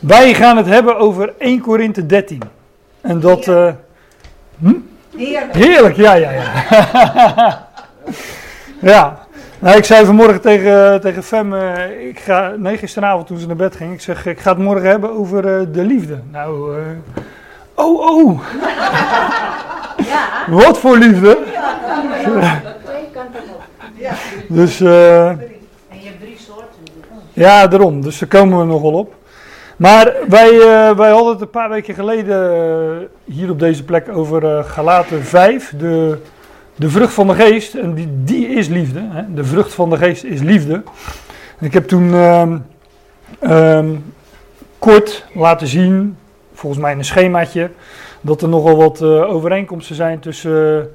Wij gaan het hebben over 1 Korinthe 13. En dat... eh, hm? Heerlijk. Heerlijk, ja, ja, ja. ja. Nou, ik zei vanmorgen tegen, tegen Fem, eh, ik ga, nee, gisteravond toen ze naar bed ging, ik zeg, ik ga het morgen hebben over eh, de liefde. Nou, oh, oh, Ja. wat voor liefde. Twee kanten op. ja. Dus, eh, En je hebt drie soorten. ja, daarom, dus daar komen we nog wel op. Maar wij, eh, wij hadden het een paar weken geleden eh, hier op deze plek over eh Galaten 5, de, de vrucht van de geest. En die, die is liefde. Hè? De vrucht van de geest is liefde. En ik heb toen ehm, ehm, kort laten zien, volgens mij in een schemaatje, dat er nogal wat overeenkomsten zijn tussen,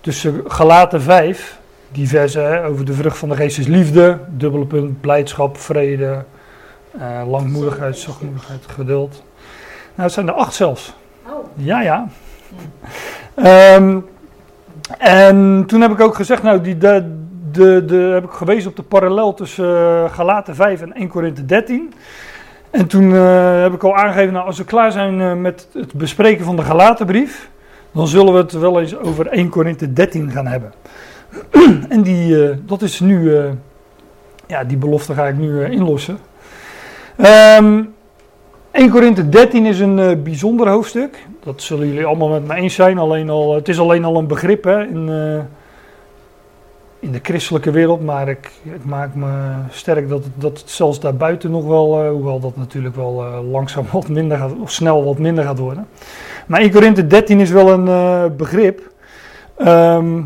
tussen Galaten 5, die versen hè, over de vrucht van de geest is liefde, dubbele punt, blijdschap, vrede, eh, langmoedigheid, zachtmoedigheid, geduld. Nou, het zijn er acht zelfs. Oh, Ja, ja. Ehm, en toen heb ik ook gezegd, nou, die, de, de, de, heb ik gewezen op de parallel tussen eh, Galaten 5 en 1 Korinthe 13. En toen eh, heb ik al aangegeven, nou, als we klaar zijn met het bespreken van de Galatenbrief, dan zullen we het wel eens over 1 Korinthe 13 gaan hebben. en die, dat is nu, ja, die belofte ga ik nu inlossen. Ehm 1 Korinthe 13 is een eh, bijzonder hoofdstuk. Dat zullen jullie allemaal met me eens zijn. Alleen al, het is alleen al een begrip hè, in, eh, in de christelijke wereld. Maar ik, maak me sterk dat dat het zelfs daarbuiten nog wel, eh, hoewel dat natuurlijk wel langzaam wat minder gaat, of snel wat minder gaat worden. Maar 1 Korinthe 13 is wel een begrip. Ehm,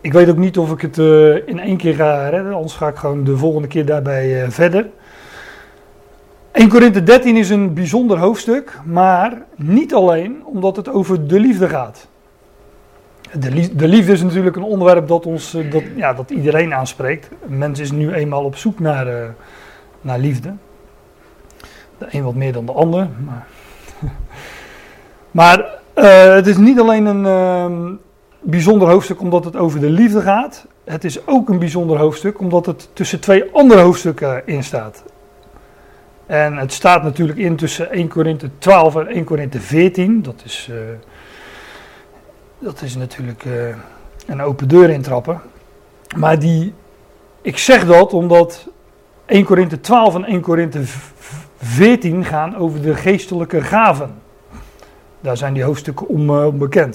ik weet ook niet of ik het in één keer ga redden, anders ga ik gewoon de volgende keer daarbij verder. 1 Korinthe 13 is een bijzonder hoofdstuk, maar niet alleen omdat het over de liefde gaat. De liefde, de liefde is natuurlijk een onderwerp dat, ons, eh, dat, ja, dat iedereen aanspreekt. Een mens is nu eenmaal op zoek naar, eh, naar liefde. De een wat meer dan de ander. Maar, maar eh, het is niet alleen een ehm, bijzonder hoofdstuk omdat het over de liefde gaat. Het is ook een bijzonder hoofdstuk omdat het tussen twee andere hoofdstukken in staat. En het staat natuurlijk in tussen 1 Korinthe 12 en 1 Korinthe 14. Dat is, eh, dat is natuurlijk eh, een open deur intrappen. Maar die, ik zeg dat omdat 1 Korinthe 12 en 1 Korinthe 14 gaan over de geestelijke gaven. Daar zijn die hoofdstukken om, eh.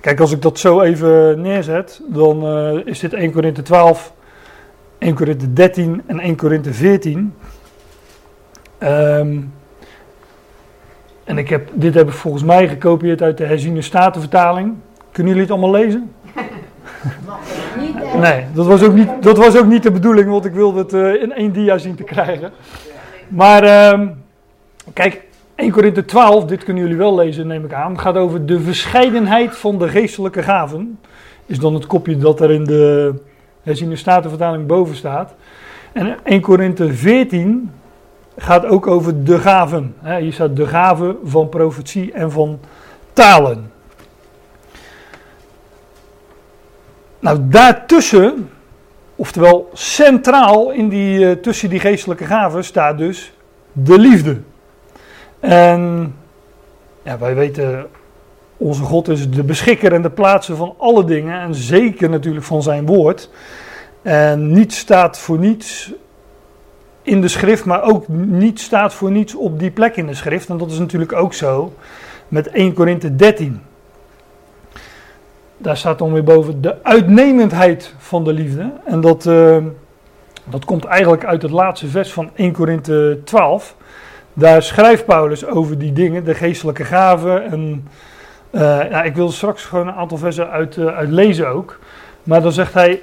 Kijk, als ik dat zo even neerzet, dan is dit 1 Korinthe 12, 1 Korinthe 13 en 1 Korinthe 14. Ehm, en ik heb, dit heb ik volgens mij gekopieerd uit de herziene statenvertaling. Kunnen jullie het allemaal lezen? Nee, dat was ook niet, dat was ook niet de bedoeling, want ik wilde het eh, in één dia zien te krijgen. Maar ehm, kijk, 1 Korinthe 12, dit kunnen jullie wel lezen, neem ik aan, gaat over de verscheidenheid van de geestelijke gaven. Is dan het kopje dat er in de herziene statenvertaling boven staat. En 1 Korinthe 14 gaat ook over de gaven. Hier staat de gaven van profetie en van talen. Nou, daartussen, oftewel centraal in die, eh, tussen die geestelijke gaven, staat dus de liefde. En ja, wij weten, onze God is de beschikker en de plaatser van alle dingen. En zeker natuurlijk van zijn woord. En niets staat voor niets in de schrift, maar ook niet staat voor niets op die plek in de schrift. En dat is natuurlijk ook zo met 1 Korinthe 13. Daar staat dan weer boven de uitnemendheid van de liefde. En dat, eh, dat komt eigenlijk uit het laatste vers van 1 Korinthe 12. Daar schrijft Paulus over die dingen, de geestelijke gaven. En eh, ik wil straks gewoon een aantal versen uit, eh, uit lezen ook. Maar dan zegt hij,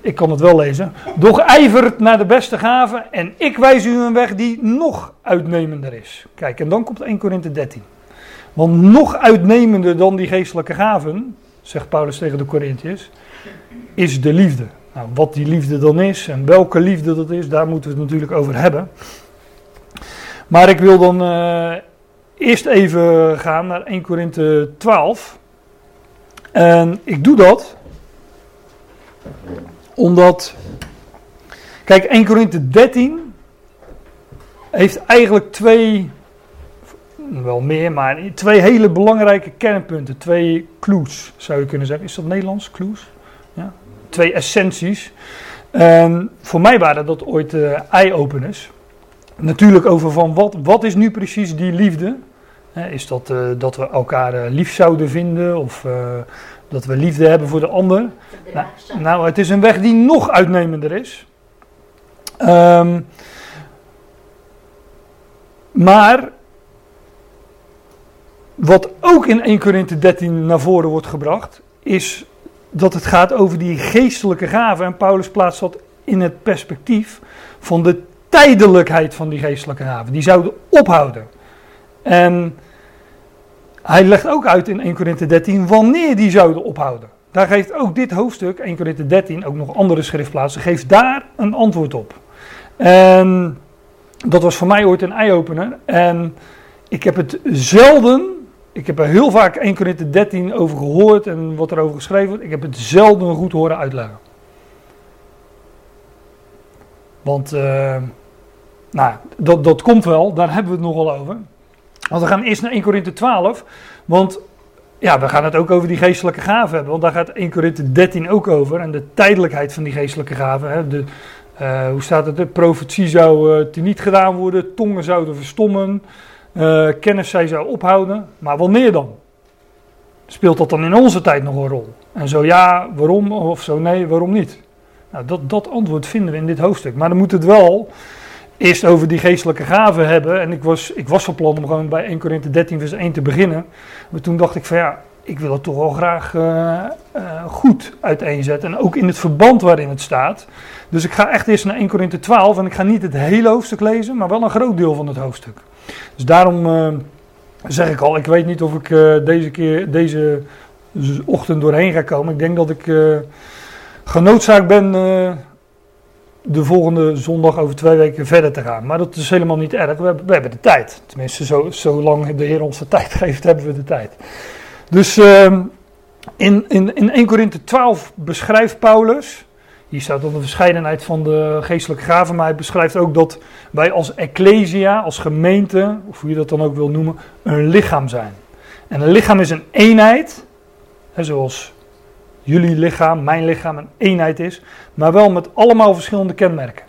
ik kan het wel lezen. Doch ijvert naar de beste gaven en ik wijs u een weg die nog uitnemender is. Kijk, en dan komt 1 Korinthe 13. Want nog uitnemender dan die geestelijke gaven, zegt Paulus tegen de Corinthiërs, is de liefde. Nou, wat die liefde dan is en welke liefde dat is, daar moeten we het natuurlijk over hebben. Maar ik wil dan eh, eerst even gaan naar 1 Korinthe 12. En ik doe dat omdat, kijk, 1 Korinthe 13, heeft eigenlijk twee, wel meer, maar twee hele belangrijke kernpunten. Twee clues, zou je kunnen zeggen. Is dat Nederlands, clues? Ja. Twee essenties. En voor mij waren dat ooit uh, eye-openers. Natuurlijk over van wat, wat is nu precies die liefde? Is dat uh, dat we elkaar uh, lief zouden vinden of dat we liefde hebben voor de ander? Nou, nou, het is een weg die nog uitnemender is. Um, maar wat ook in 1 Korinthe 13 naar voren wordt gebracht, is dat het gaat over die geestelijke gaven. En Paulus plaatst dat in het perspectief van de tijdelijkheid van die geestelijke gaven. Die zouden ophouden. En hij legt ook uit in 1 Korinthe 13 wanneer die zouden ophouden. Daar geeft ook dit hoofdstuk, 1 Korinthe 13, ook nog andere schriftplaatsen, geeft daar een antwoord op. En dat was voor mij ooit een eye-opener. En ik heb het zelden, ik heb er heel vaak 1 Korinthe 13 over gehoord en wat er over geschreven wordt. Ik heb het zelden goed horen uitleggen. Want, uh, nou, dat, dat komt wel, daar hebben we het nogal over. Want we gaan eerst naar 1 Korinthe 12. Want ja, we gaan het ook over die geestelijke gaven hebben. Want daar gaat 1 Korinthe 13 ook over. En de tijdelijkheid van die geestelijke gaven. Hè, de, uh, hoe staat het? De profetie zou uh, niet gedaan worden. Tongen zouden verstommen. Uh, kennis zij zou ophouden. Maar wanneer dan? Speelt dat dan in onze tijd nog een rol? En zo ja, waarom? Of zo nee, waarom niet? Nou, dat, dat antwoord vinden we in dit hoofdstuk. Maar dan moet het wel eerst over die geestelijke gaven hebben. En ik was, ik was van plan om gewoon bij 1 Korinthe 13 vers 1 te beginnen. Maar toen dacht ik van ja, ik wil het toch wel graag uh, uh, goed uiteenzetten. En ook in het verband waarin het staat. Dus ik ga echt eerst naar 1 Korinthe 12 en ik ga niet het hele hoofdstuk lezen, maar wel een groot deel van het hoofdstuk. Dus daarom uh, zeg ik al, ik weet niet of ik deze keer, deze ochtend doorheen ga komen. Ik denk dat ik genoodzaakt ben de volgende zondag over twee weken verder te gaan. Maar dat is helemaal niet erg. We hebben, de tijd. Tenminste, zo, zolang de Heer ons de tijd geeft, hebben we de tijd. Dus uh, in, in, in 1 Korinthe 12 beschrijft Paulus. Hier staat dan de verscheidenheid van de geestelijke gaven. Maar hij beschrijft ook dat wij als ecclesia, als gemeente, of hoe je dat dan ook wil noemen, een lichaam zijn. En een lichaam is een eenheid. Hè, zoals jullie lichaam, mijn lichaam een eenheid is, maar wel met allemaal verschillende kenmerken.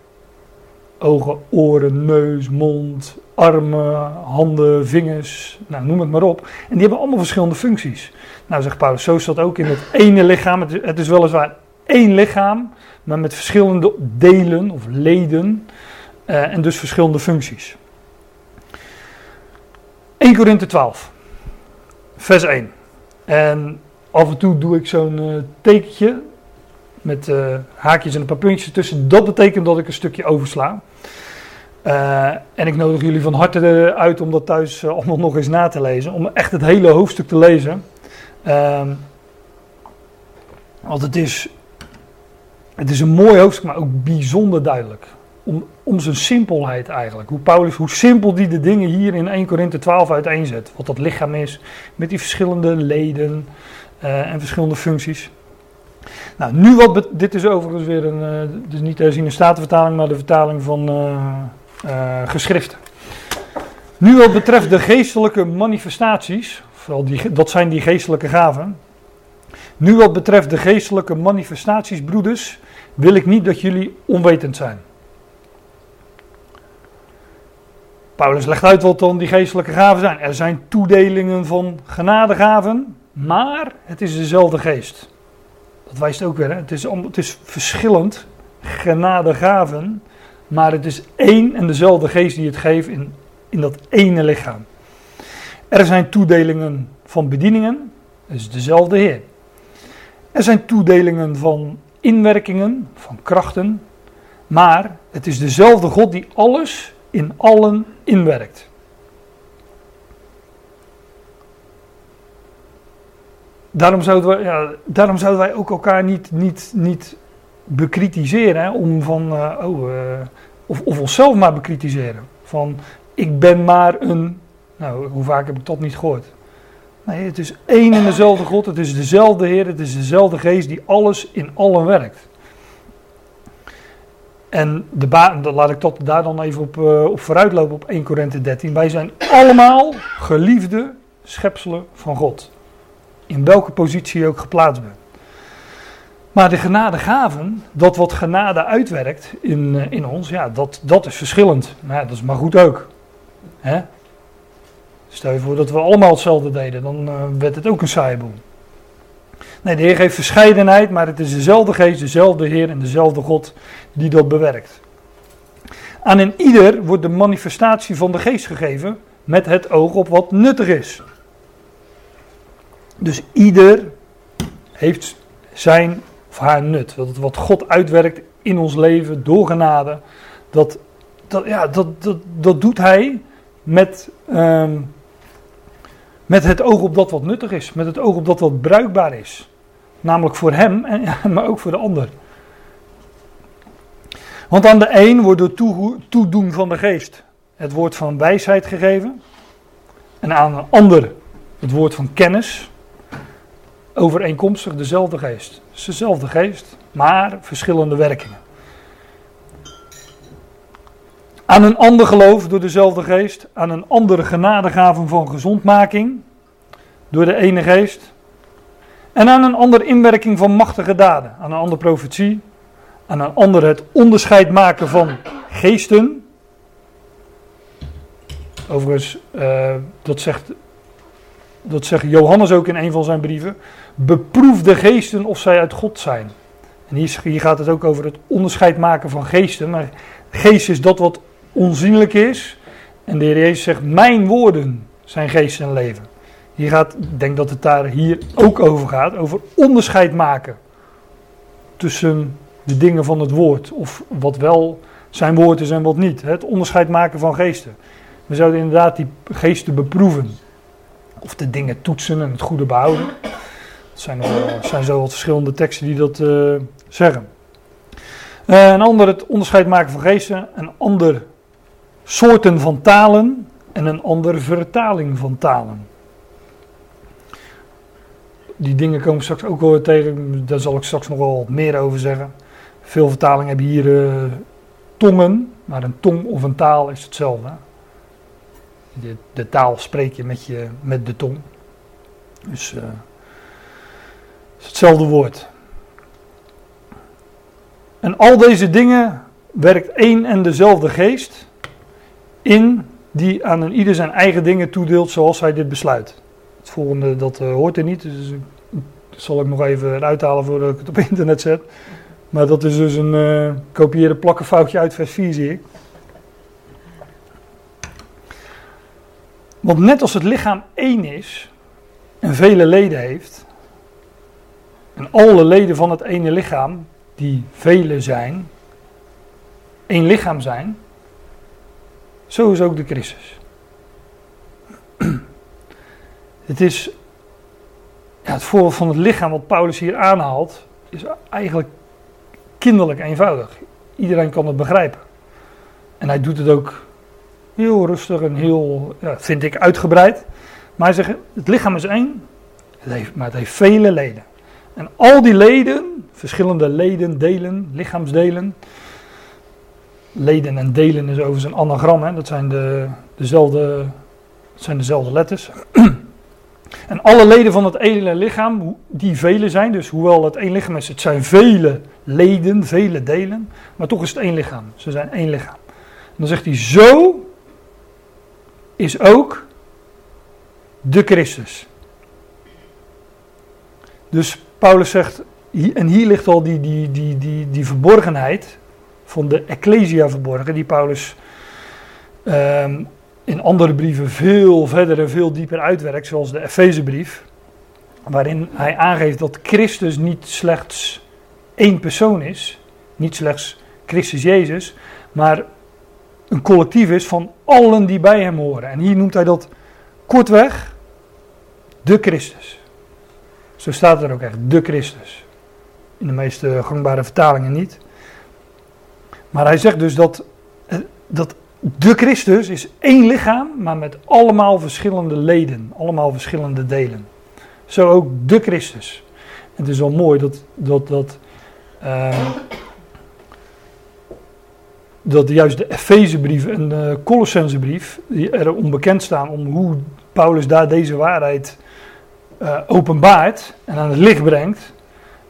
Ogen, oren, neus, mond, armen, handen, vingers, nou, noem het maar op. En die hebben allemaal verschillende functies. Nou, zegt Paulus, zo dat ook in het ene lichaam. Het is, weliswaar één lichaam, maar met verschillende delen of leden uh, en dus verschillende functies. 1 Korinthe 12, vers 1. En af en toe doe ik zo'n uh, tekentje met uh, haakjes en een paar puntjes tussen. Dat betekent dat ik een stukje oversla. Uh, en ik nodig jullie van harte uit om dat thuis allemaal nog eens na te lezen. Om echt het hele hoofdstuk te lezen. Ehm, want het is, het is een mooi hoofdstuk, maar ook bijzonder duidelijk. Om, om zijn simpelheid eigenlijk. Hoe Paulus, hoe simpel die de dingen hier in 1 Korinthe 12 uiteenzet. Wat dat lichaam is, met die verschillende leden. Uh, en verschillende functies. Nou, nu wat. Dit is overigens weer een. Uh, dus niet zien een statenvertaling, maar de vertaling van uh, geschriften. Nu wat betreft de geestelijke manifestaties. Vooral die, dat zijn die geestelijke gaven. Nu wat betreft de geestelijke manifestaties, broeders. Wil ik niet dat jullie onwetend zijn. Paulus legt uit wat dan die geestelijke gaven zijn. Er zijn toedelingen van genadegaven, maar het is dezelfde geest. Dat wijst ook weer. Hè? Het, is, het is verschillend. Genadegaven. Maar het is één en dezelfde geest die het geeft in, in dat ene lichaam. Er zijn toedelingen van bedieningen. Dat is dezelfde Heer. Er zijn toedelingen van inwerkingen, van krachten. Maar het is dezelfde God die alles in allen inwerkt. Daarom zouden, we, ja, daarom zouden wij ook elkaar niet, niet, niet bekritiseren. Om van, uh, oh, uh, of, of onszelf maar bekritiseren. Van, ik ben maar een. Nou, hoe vaak heb ik dat niet gehoord? Nee, het is één en dezelfde God. Het is dezelfde Heer. Het is dezelfde Geest die alles in allen werkt. En de laat ik tot daar dan even op, eh, op vooruitlopen op 1 Korinthe 13. Wij zijn allemaal geliefde schepselen van God. In welke positie je ook geplaatst bent. Maar de genadegaven, dat wat genade uitwerkt in, eh, in ons, ja, dat, dat is verschillend. Maar ja, dat is maar goed ook. Hè? Stel je voor dat we allemaal hetzelfde deden, dan eh, werd het ook een saaie boel. Nee, de Heer geeft verscheidenheid, maar het is dezelfde geest, dezelfde Heer en dezelfde God die dat bewerkt. Aan een ieder wordt de manifestatie van de geest gegeven met het oog op wat nuttig is. Dus ieder heeft zijn of haar nut. Dat wat God uitwerkt in ons leven door genade, dat, dat, ja, dat, dat, dat doet hij met, ehm, met het oog op dat wat nuttig is. Met het oog op dat wat bruikbaar is. Namelijk voor hem, en, maar ook voor de ander. Want aan de een wordt door toe- toedoen van de geest het woord van wijsheid gegeven. En aan een ander het woord van kennis. Overeenkomstig dezelfde geest. Het is dezelfde geest, maar verschillende werkingen. Aan een ander geloof door dezelfde geest. Aan een andere genadegaven van gezondmaking door de ene geest. En aan een ander inwerking van machtige daden. Aan een ander profetie. Aan een ander het onderscheid maken van geesten. Overigens, eh, dat, zegt, dat zegt Johannes ook in een van zijn brieven. Beproef de geesten of zij uit God zijn. En hier, hier gaat het ook over het onderscheid maken van geesten. Maar geest is dat wat onzienlijk is. En de Heer Jezus zegt, mijn woorden zijn geest en leven. Hier gaat, ik denk dat het daar hier ook over gaat, over onderscheid maken tussen de dingen van het woord. Of wat wel zijn woord is en wat niet. Het onderscheid maken van geesten. We zouden inderdaad die geesten beproeven. Of de dingen toetsen en het goede behouden. Het zijn, wel- zijn zo wat verschillende teksten die dat eh, zeggen. Eh, een ander het onderscheid maken van geesten. Een ander soorten van talen. En een ander vertaling van talen. Die dingen komen straks ook wel tegen. Daar zal ik straks nog wel wat meer over zeggen. Veel vertalingen hebben hier eh, tongen. Maar een tong of een taal is hetzelfde. De, de taal spreek je met, je met de tong. Dus eh, hetzelfde woord. En al deze dingen werkt één en dezelfde geest in die aan een ieder zijn eigen dingen toedeelt zoals hij dit besluit. Het volgende dat eh, hoort er niet, dus ik- dat zal ik nog even uithalen voordat ik het op internet zet. Maar dat is dus een eh kopiëren plakken foutje uit vers 4 zie ik. Want net als het lichaam één is en vele leden heeft, en alle leden van het ene lichaam, die vele zijn, één lichaam zijn, zo is ook de Christus. Het is ja, het voorbeeld van het lichaam wat Paulus hier aanhaalt, is eigenlijk kinderlijk eenvoudig. Iedereen kan het begrijpen. En hij doet het ook heel rustig en heel, ja, vind ik, uitgebreid. Maar hij zegt, het lichaam is één, maar het heeft vele leden. En al die leden, verschillende leden, delen, lichaamsdelen. Leden en delen is overigens een anagram, hè? dat zijn, de, dezelfde, zijn dezelfde letters. En alle leden van het ene lichaam, die vele zijn, dus hoewel het één lichaam is, het zijn vele leden, vele delen, maar toch is het één lichaam. Ze zijn één lichaam. Dan zegt hij, zo is ook de Christus. Dus Paulus zegt, en hier ligt al die, die, die, die, die verborgenheid van de Ecclesia verborgen, die Paulus ehm, in andere brieven veel verder en veel dieper uitwerkt, zoals de Efezebrief, waarin hij aangeeft dat Christus niet slechts één persoon is, niet slechts Christus Jezus, maar een collectief is van allen die bij hem horen. En hier noemt hij dat kortweg de Christus. Zo staat er ook echt, de Christus. In de meeste gangbare vertalingen niet. Maar hij zegt dus dat, eh, dat de Christus is één lichaam, maar met allemaal verschillende leden, allemaal verschillende delen. Zo ook de Christus. Het is wel mooi dat, dat, dat ehm, dat juist de Efezebrief en de Colossensebrief, die er onbekend staan om hoe Paulus daar deze waarheid eh, openbaart en aan het licht brengt.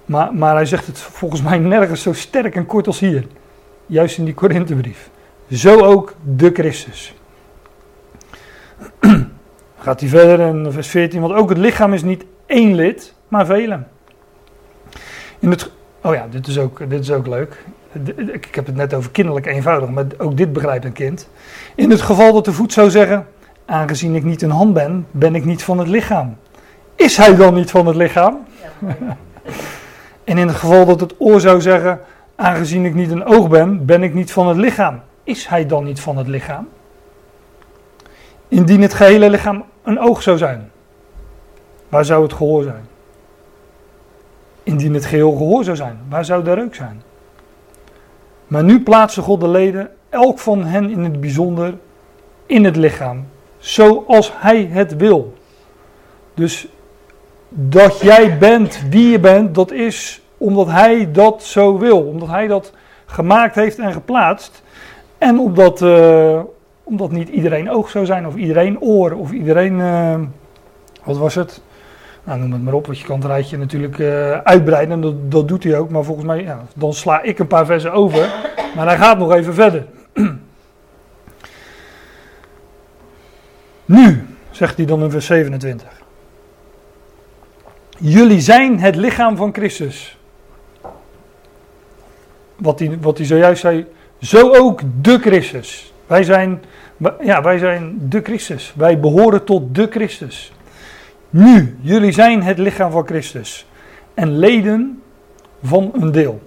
Maar, maar hij zegt het volgens mij nergens zo sterk en kort als hier. Juist in die Korinthebrief. Zo ook de Christus. Gaat hij verder in vers 14, want ook het lichaam is niet één lid, maar velen. In het, oh ja, dit is, ook, dit is ook leuk. Ik heb het net over kinderlijk eenvoudig, maar ook dit begrijpt een kind. In het geval dat de voet zou zeggen, aangezien ik niet een hand ben, ben ik niet van het lichaam. Is hij dan niet van het lichaam? en in het geval dat het oor zou zeggen, aangezien ik niet een oog ben, ben ik niet van het lichaam. Is hij dan niet van het lichaam? Indien het gehele lichaam een oog zou zijn, waar zou het gehoor zijn? Indien het geheel gehoor zou zijn, waar zou de reuk zijn? Maar nu plaatsen God de leden, elk van hen in het bijzonder, in het lichaam, zoals Hij het wil. Dus dat jij bent wie je bent, dat is omdat Hij dat zo wil. Omdat Hij dat gemaakt heeft en geplaatst. En omdat, uh, omdat niet iedereen oog zou zijn, of iedereen oor, of iedereen. Uh, wat was het? Nou, noem het maar op, want je kan het rijtje natuurlijk uh, uitbreiden. Dat, dat doet hij ook, maar volgens mij, ja, dan sla ik een paar versen over. Maar hij gaat nog even verder. nu, zegt hij dan in vers 27. Jullie zijn het lichaam van Christus. Wat hij, wat zojuist zei, zo ook de Christus. Wij zijn, ja, wij zijn de Christus. Wij behoren tot de Christus. Nu, jullie zijn het lichaam van Christus en leden van een deel.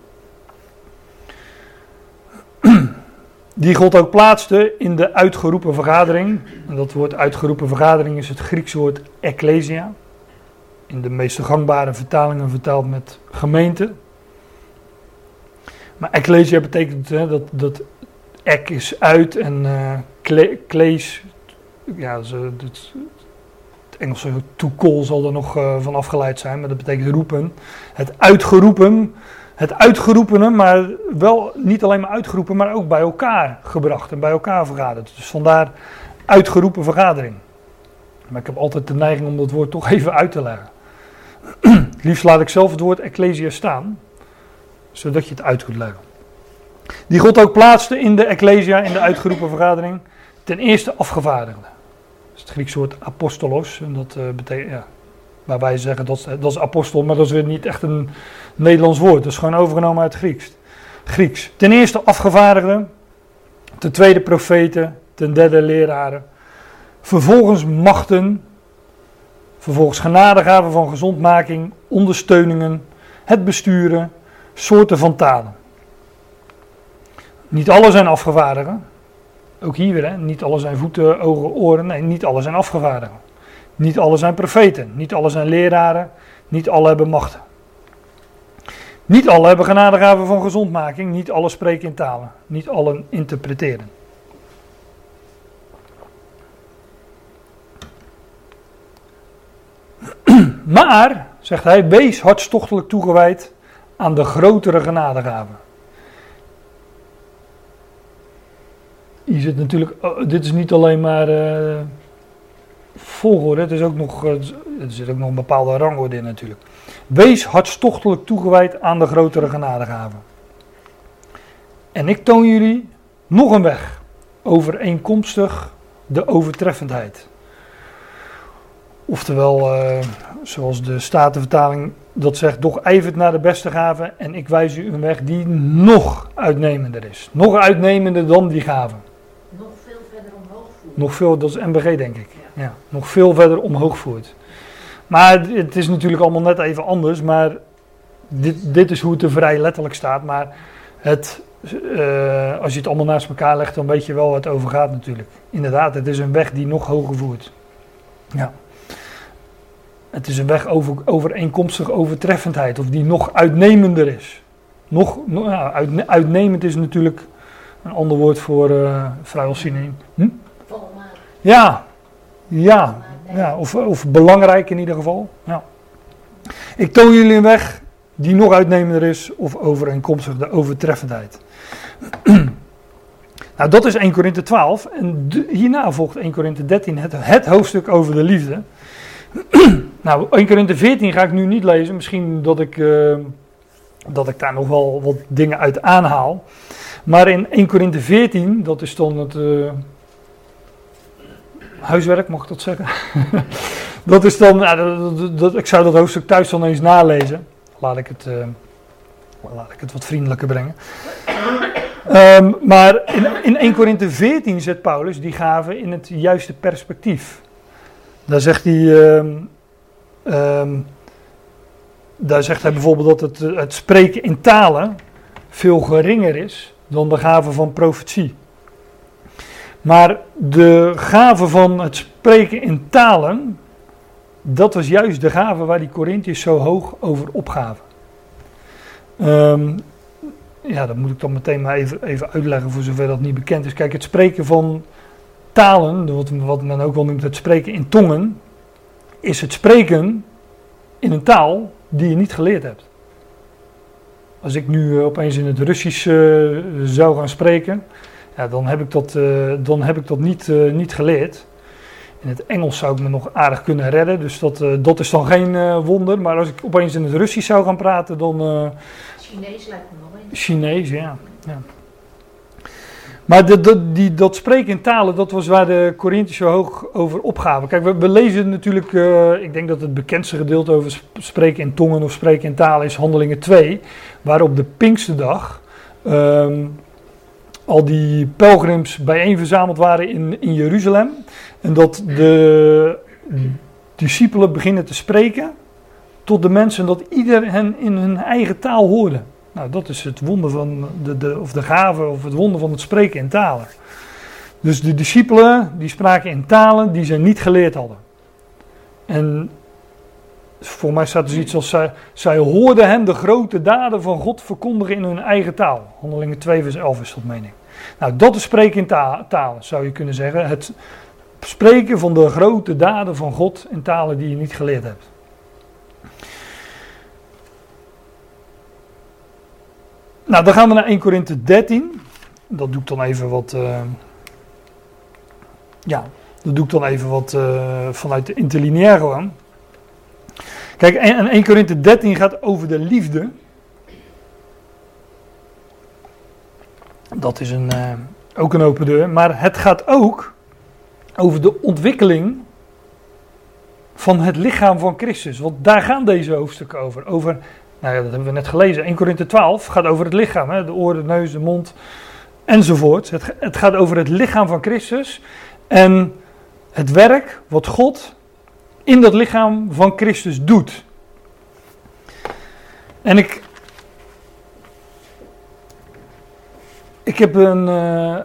Die God ook plaatste in de uitgeroepen vergadering. En dat woord uitgeroepen vergadering is het Griekse woord ecclesia. In de meeste gangbare vertalingen vertaald met gemeente. Maar ecclesia betekent hè, dat, dat ek is uit en uh, klees, ja, het, Engelse to call zal er nog uh, van afgeleid zijn, maar dat betekent roepen. Het uitgeroepen, het uitgeroepene, maar wel niet alleen maar uitgeroepen, maar ook bij elkaar gebracht en bij elkaar vergaderd. Dus vandaar uitgeroepen vergadering. Maar ik heb altijd de neiging om dat woord toch even uit te leggen. Liefst laat ik zelf het woord ecclesia staan, zodat je het uit kunt leggen. Die God ook plaatste in de ecclesia, in de uitgeroepen vergadering, ten eerste afgevaardigde het Griekse woord apostolos. En dat uh, betekent, ja, waar wij zeggen dat, dat is apostel, maar dat is weer niet echt een Nederlands woord. Dat is gewoon overgenomen uit Grieks. Grieks. Ten eerste afgevaardigden, ten tweede profeten, ten derde leraren. Vervolgens machten, vervolgens genadegaven van gezondmaking, ondersteuningen, het besturen, soorten van talen. Niet alle zijn afgevaardigden, ook hier weer, hè? niet alle zijn voeten, ogen, oren. Nee, niet alle zijn afgevaardigden. Niet alle zijn profeten. Niet alle zijn leraren. Niet alle hebben machten. Niet alle hebben genadegaven van gezondmaking. Niet alle spreken in talen. Niet allen interpreteren. Maar, zegt hij, wees hartstochtelijk toegewijd aan de grotere genadegaven. je zit natuurlijk, oh, dit is niet alleen maar uh, volgorde, het is ook nog, er zit ook nog een bepaalde rangorde in natuurlijk. Wees hartstochtelijk toegewijd aan de grotere genadegaven. En ik toon jullie nog een weg, overeenkomstig de overtreffendheid. Oftewel, uh, zoals de Statenvertaling dat zegt, doch ijvert naar de beste gaven en ik wijs u een weg die nog uitnemender is. Nog uitnemender dan die gaven nog veel, dat is MBG denk ik, ja, nog veel verder omhoog voert. Maar het is natuurlijk allemaal net even anders, maar dit, dit is hoe het er vrij letterlijk staat. Maar het, uh, als je het allemaal naast elkaar legt, dan weet je wel waar het over gaat natuurlijk. Inderdaad, het is een weg die nog hoger voert. Ja. Het is een weg over overeenkomstig overtreffendheid, of die nog uitnemender is. Nog, ja, uit, uitnemend is natuurlijk een ander woord voor uh, vrij als synoniem. Hm? Ja, ja, ja of, belangrijk in ieder geval. Ja. Ik toon jullie een weg die nog uitnemender is of overeenkomstig de overtreffendheid. Nou, dat is 1 Korinthe 12. En hierna volgt 1 Korinthe 13, het, het hoofdstuk over de liefde. nou, 1 Korinthe 14 ga ik nu niet lezen. Misschien dat ik, eh, dat ik daar nog wel wat dingen uit aanhaal. Maar in 1 Korinthe 14, dat is dan het eh, huiswerk, mag ik dat zeggen? dat is dan, nou, dat, ik zou dat hoofdstuk thuis dan eens nalezen. Laat ik het, eh, laat ik het wat vriendelijker brengen. Ehm, maar in, in 1 Korinthe 14 zet Paulus die gaven in het juiste perspectief. Daar zegt hij, ehm, ehm, daar zegt hij bijvoorbeeld dat het, eh, het spreken in talen veel geringer is dan de gave van profetie. Maar de gave van het spreken in talen, dat was juist de gave waar die Corinthiërs zo hoog over opgaven. Ehm, ja, dat moet ik dan meteen maar even, even uitleggen voor zover dat niet bekend is. Kijk, het spreken van talen, wat, men ook wel noemt het spreken in tongen, is het spreken in een taal die je niet geleerd hebt. Als ik nu eh, opeens in het Russisch eh, zou gaan spreken, ja, dan heb ik dat, eh, dan heb ik dat niet, niet geleerd. In het Engels zou ik me nog aardig kunnen redden, dus dat, dat is dan geen wonder. Maar als ik opeens in het Russisch zou gaan praten, dan, Chinees lijkt me nog eens. Chinees, ja. ja. Maar die, dat spreken in talen, dat was waar de Corinthiërs zo hoog over opgaven. Kijk, we, lezen natuurlijk, eh, ik denk dat het bekendste gedeelte over sp- spreken in tongen of spreken in talen is Handelingen 2. Waar op de Pinksterdag ehm, al die pelgrims bijeen verzameld waren in, in Jeruzalem. En dat de discipelen beginnen te spreken tot de mensen, dat ieder hen in hun eigen taal hoorde. Nou, dat is het wonder van de, de, of de gave of het wonder van het spreken in talen. Dus de discipelen die spraken in talen die ze niet geleerd hadden. En voor mij staat er zoiets als zij, zij hoorden hen de grote daden van God verkondigen in hun eigen taal. Handelingen 2 vers 11 is dat mening. Nou, dat is spreken in ta- talen, zou je kunnen zeggen. Het spreken van de grote daden van God in talen die je niet geleerd hebt. Nou, dan gaan we naar 1 Korinthe 13. Dat doe ik dan even wat. eh, ja, dat doe ik dan even wat eh, vanuit de interlineair gewoon. Kijk, en en 1 Korinthe 13 gaat over de liefde. Dat is een, eh, ook een open deur. Maar het gaat ook over de ontwikkeling van het lichaam van Christus. Want daar gaan deze hoofdstukken over. Over nou ja, dat hebben we net gelezen. 1 Korinthe 12 gaat over het lichaam. Hè? De oren, de neus, de mond enzovoort. Het, het gaat over het lichaam van Christus. En het werk wat God in dat lichaam van Christus doet. En ik. Ik heb een. eh,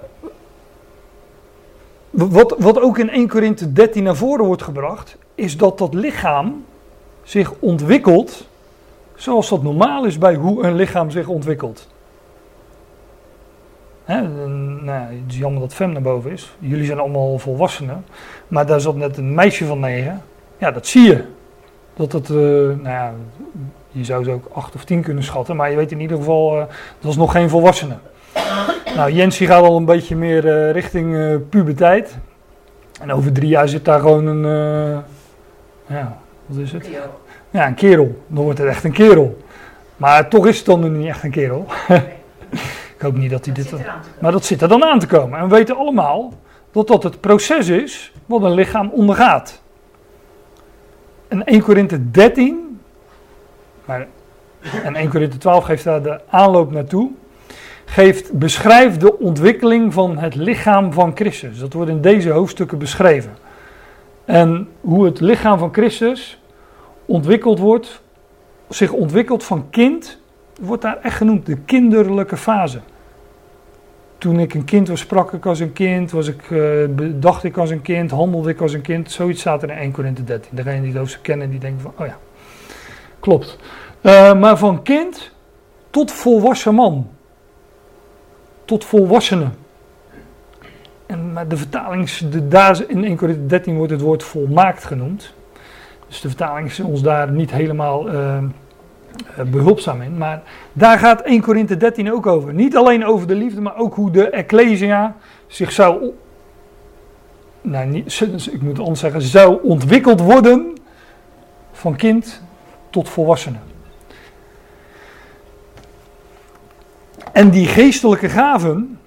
wat, wat ook in 1 Korinthe 13 naar voren wordt gebracht, is dat dat lichaam zich ontwikkelt zoals dat normaal is bij hoe een lichaam zich ontwikkelt. Hè, nou, het is jammer dat Fem naar boven is. Jullie zijn allemaal volwassenen. Maar daar zat net een meisje van negen. Ja, dat zie je. Dat het, eh, nou ja, je zou ze ook acht of tien kunnen schatten. Maar je weet in ieder geval, eh, dat is nog geen volwassene. Nou, Jens die gaat al een beetje meer eh, richting eh, puberteit. En over drie jaar zit daar gewoon een, eh, ja, wat is het? Ja, een kerel. Dan wordt het echt een kerel. Maar toch is het dan nu niet echt een kerel. Ik hoop niet dat hij dit... Maar dat zit er dan aan te komen. En we weten allemaal dat dat het proces is wat een lichaam ondergaat. En 1 Korinthe 13, maar, en 1 Korinthe 12 geeft daar de aanloop naartoe, geeft, beschrijft de ontwikkeling van het lichaam van Christus. Dat wordt in deze hoofdstukken beschreven. En hoe het lichaam van Christus ontwikkeld wordt, zich ontwikkelt van kind, wordt daar echt genoemd de kinderlijke fase. Toen ik een kind was, sprak ik als een kind, was ik, eh, dacht ik als een kind, handelde ik als een kind. Zoiets staat er in 1 Korinthe 13. Degene die hoofdstuk kennen, die denken van, oh ja, klopt. Eh, maar van kind tot volwassen man. Tot volwassene. En, de vertaling, de, daar in 1 Korinthe 13 wordt het woord volmaakt genoemd. Dus de vertaling is ons daar niet helemaal eh, eh, behulpzaam in. Maar daar gaat 1 Korinthe 13 ook over. Niet alleen over de liefde, maar ook hoe de Ecclesia zich zou. Nou, niet, ik moet anders zeggen, zou ontwikkeld worden van kind tot volwassene. En die geestelijke gaven,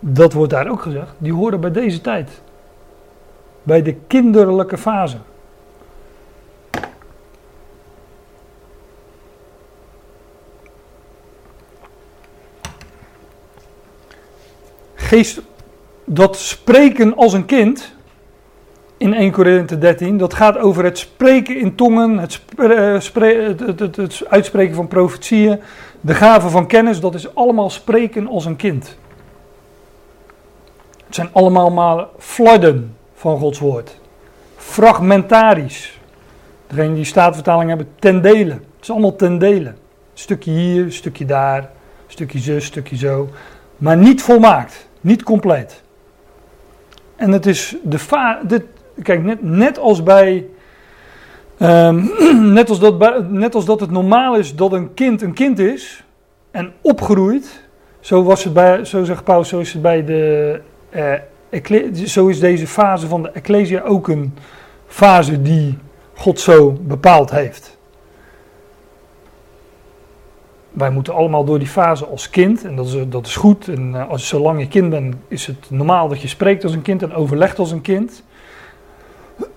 dat wordt daar ook gezegd, die horen bij deze tijd. Bij de kinderlijke fase. Geest, dat spreken als een kind, in 1 Korinthe 13, dat gaat over het spreken in tongen, het, het, het, het, uitspreken van profetieën, de gave van kennis, dat is allemaal spreken als een kind. Het zijn allemaal maar van Gods woord. Fragmentarisch. Degene die staatvertaling hebben, ten dele. Het is allemaal ten dele. Stukje hier, stukje daar, stukje zus, stukje zo. Maar niet volmaakt, niet compleet. En het is de dit, kijk, net, net als bij. Um, net, als dat, net als dat het normaal is dat een kind een kind is en opgroeit. Zo, was het bij, zo zegt Paulus, zo is het bij de uh, zo is deze fase van de Ecclesia ook een fase die God zo bepaald heeft. Wij moeten allemaal door die fase als kind, en dat is, dat is goed. En uh, als, zolang je kind bent, is het normaal dat je spreekt als een kind en overlegt als een kind.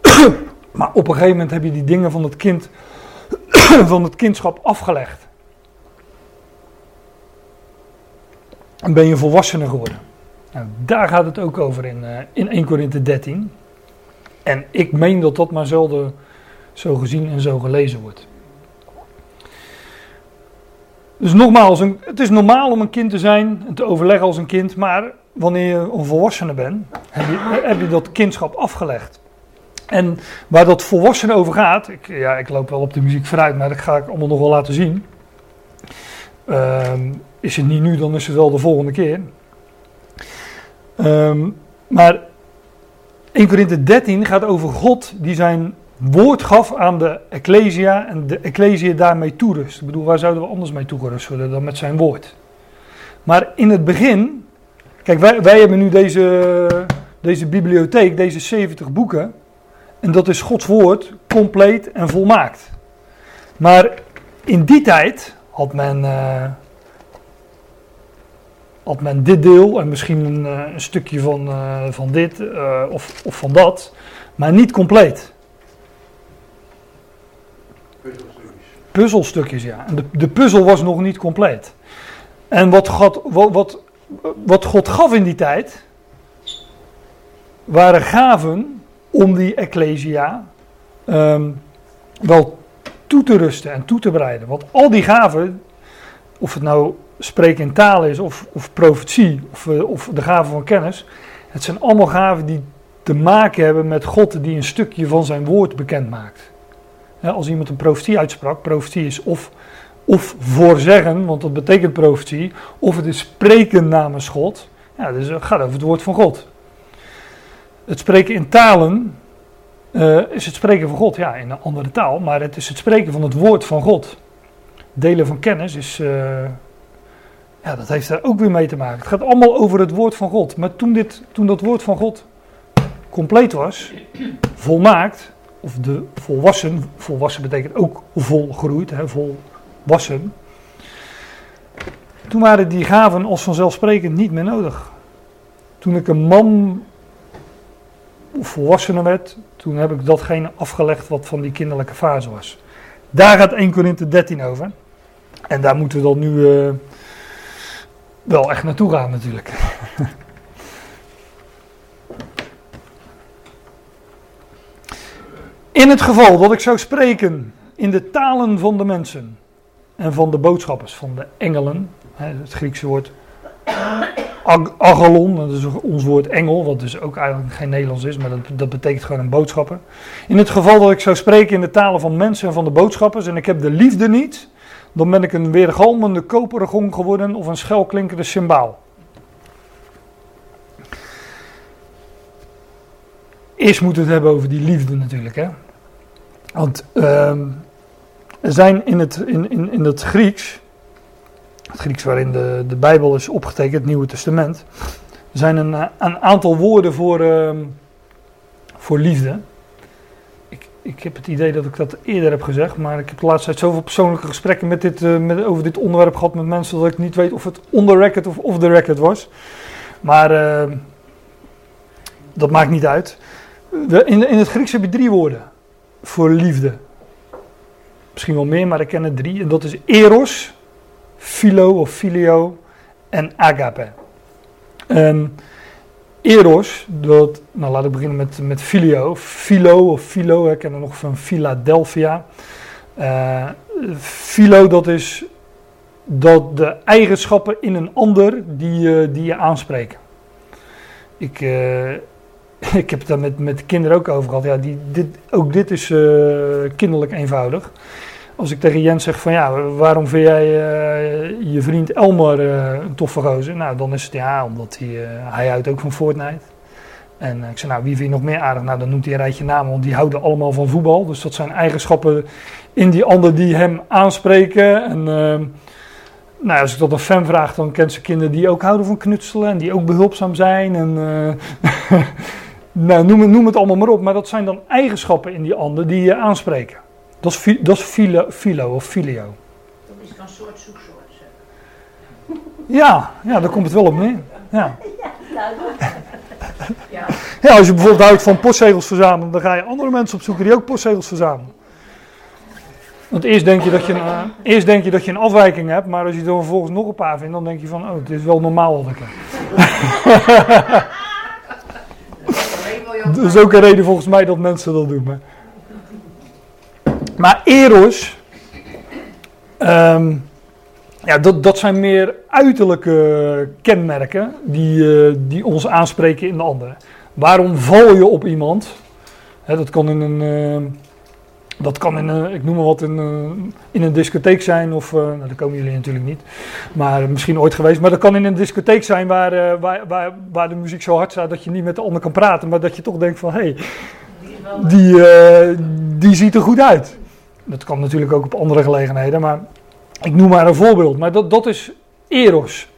maar op een gegeven moment heb je die dingen van het kind, van het kindschap afgelegd. En ben je volwassene geworden. Nou, daar gaat het ook over in, uh, in 1 Korinthe 13. En ik meen dat dat maar zelden zo gezien en zo gelezen wordt. Dus nogmaals, een, het is normaal om een kind te zijn en te overleggen als een kind, maar wanneer je een volwassene bent, heb je, heb je dat kindschap afgelegd. En waar dat volwassene over gaat, ik, ja, ik loop wel op de muziek vooruit, maar dat ga ik allemaal nog wel laten zien. Um, is het niet nu, dan is het wel de volgende keer. Um, maar 1 Korinthe 13 gaat over God die zijn woord gaf aan de Ecclesia en de Ecclesia daarmee toerust. Ik bedoel, waar zouden we anders mee toegerust worden dan met zijn woord? Maar in het begin, kijk, wij, hebben nu deze, deze bibliotheek, deze 70 boeken. En dat is Gods woord, compleet en volmaakt. Maar in die tijd had men. Uh, had men dit deel en misschien een, uh, een stukje van, uh, van dit uh, of, of van dat, maar niet compleet. Puzzelstukjes. Puzzelstukjes, ja. En de, de puzzel was nog niet compleet. En wat God, wat, wat, wat God gaf in die tijd, waren gaven om die Ecclesia um, wel toe te rusten en toe te bereiden. Want al die gaven, of het nou spreken in taal is, of, of profetie, of, uh, of de gaven van kennis. Het zijn allemaal gaven die te maken hebben met God die een stukje van zijn woord bekend maakt. Als iemand een profetie uitsprak, profetie is of, of voorzeggen, want dat betekent profetie, of het is spreken namens God. Ja, dus het gaat over het woord van God. Het spreken in talen uh, is het spreken van God, ja, in een andere taal, maar het is het spreken van het woord van God. Delen van kennis is. Ja, dat heeft daar ook weer mee te maken. Het gaat allemaal over het woord van God. Maar toen, dit, toen dat woord van God compleet was, volmaakt, of de volwassen, volwassen betekent ook volgroeid, hè, volwassen. Toen waren die gaven als vanzelfsprekend niet meer nodig. Toen ik een man of volwassene werd, toen heb ik datgene afgelegd wat van die kinderlijke fase was. Daar gaat 1 Korinthe 13 over. En daar moeten we dan nu uh, wel echt naartoe gaan natuurlijk. In het geval dat ik zou spreken in de talen van de mensen en van de boodschappers, van de engelen, het Griekse woord agalon, dat is ons woord engel, wat dus ook eigenlijk geen Nederlands is, maar dat, dat betekent gewoon een boodschapper. In het geval dat ik zou spreken in de talen van mensen en van de boodschappers en ik heb de liefde niet, dan ben ik een weergalmende koperen gong geworden of een schelklinkende symbaal. Eerst moeten we het hebben over die liefde natuurlijk. Hè? Want uh, Er zijn in het, in, in, in het Grieks, het Grieks waarin de, de Bijbel is opgetekend, het Nieuwe Testament, zijn een, een aantal woorden voor, ehm, voor liefde. Ik, heb het idee dat ik dat eerder heb gezegd, maar ik heb de laatste tijd zoveel persoonlijke gesprekken met dit, eh, met, over dit onderwerp gehad met mensen dat ik niet weet of het on the record of off the record was. Maar ehm, dat maakt niet uit. In, in het Grieks heb je drie woorden voor liefde. Misschien wel meer, maar ik ken er drie. En dat is eros, philo of filio en agape. Eros, dat, nou laat ik beginnen met, met filio. Philo of philo, ik ken er nog van Philadelphia. Uh, philo, dat is dat de eigenschappen in een ander die, die je aanspreken. Ik, uh, ik heb het daar met, met kinderen ook over gehad. Ja, die, dit, ook dit is uh, kinderlijk eenvoudig. Als ik tegen Jens zeg van ja, waarom vind jij uh, je vriend Elmer uh, een toffe gozer? Nou, dan is het ja, omdat hij, hij houdt ook van Fortnite. En ik zei nou, wie vind je nog meer aardig? Nou, dan noemt hij een rijtje namen, want die houden allemaal van voetbal. Dus dat zijn eigenschappen in die ander die hem aanspreken. En nou, als ik dat een fan vraag, dan kent ze kinderen die ook houden van knutselen en die ook behulpzaam zijn. En, nou, noem, noem het allemaal maar op, maar dat zijn dan eigenschappen in die ander die je aanspreken. Dat is, dat is filo, filo of filio. Dat is dan soort zoeksoort. Ja, ja, daar komt het wel op neer. Ja. Ja. ja, als je bijvoorbeeld houdt van postzegels verzamelen, dan ga je andere mensen opzoeken die ook postzegels verzamelen. Want eerst denk, je dat je een, uh, eerst denk je dat je een afwijking hebt, maar als je er vervolgens nog een paar vindt, dan denk je van, oh, het is wel normaal wat ik heb. Dat is ook een reden volgens mij dat mensen dat doen. Maar, maar eros, um, ja, dat, dat zijn meer uiterlijke kenmerken die, uh, die ons aanspreken in de ander. Waarom val je op iemand? Hè, dat kan in een... Uh, dat kan in een, ik noem maar wat, in, uh, in een discotheek zijn of, uh, nou daar komen jullie natuurlijk niet, maar misschien ooit geweest. Maar dat kan in een discotheek zijn waar, uh, waar, waar, waar de muziek zo hard staat dat je niet met de ander kan praten, maar dat je toch denkt van, hé, hey, die, die ziet er goed uit. Dat kan natuurlijk ook op andere gelegenheden, maar ik noem maar een voorbeeld. Maar dat, dat is eros.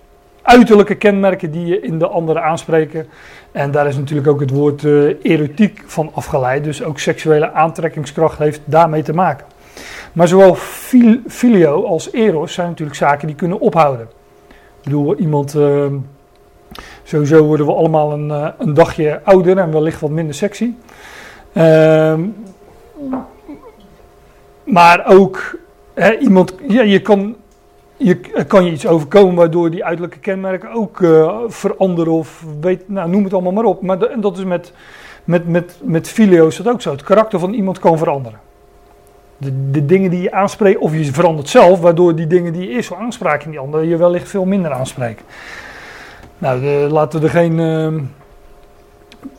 Uiterlijke kenmerken die je in de andere aanspreken. En daar is natuurlijk ook het woord uh, erotiek van afgeleid. Dus ook seksuele aantrekkingskracht heeft daarmee te maken. Maar zowel fil filio als eros zijn natuurlijk zaken die kunnen ophouden. Ik bedoel, iemand. Uh, sowieso worden we allemaal een, uh, een, dagje ouder en wellicht wat minder sexy. Ehm, maar ook hè, iemand. Ja, je kan je, kan je iets overkomen waardoor die uiterlijke kenmerken ook uh, veranderen of weet, nou, noem het allemaal maar op. Maar de, dat is met, met, met, met filio is dat ook zo. Het karakter van iemand kan veranderen. De, de dingen die je aanspreekt, of je verandert zelf, waardoor die dingen die je eerst zo aanspraken in die ander je wellicht veel minder aanspreken. Nou, laten we er geen uh,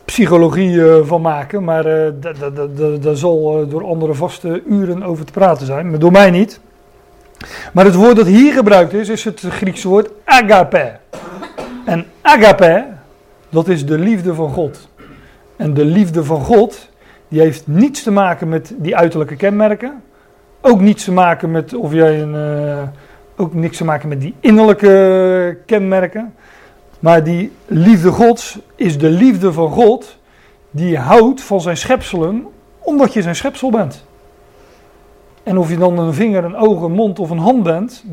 psychologie uh, van maken, maar daar zal door anderen vaste uren over te praten zijn, maar door mij niet. Maar het woord dat hier gebruikt is, is het Griekse woord agape. En agape, dat is de liefde van God. En de liefde van God, die heeft niets te maken met die uiterlijke kenmerken. Ook niets te maken met of jij een. Ook niks te maken met die innerlijke kenmerken. Maar die liefde Gods is de liefde van God die houdt van zijn schepselen, omdat je zijn schepsel bent. En of je dan een vinger, een oog, een mond of een hand bent,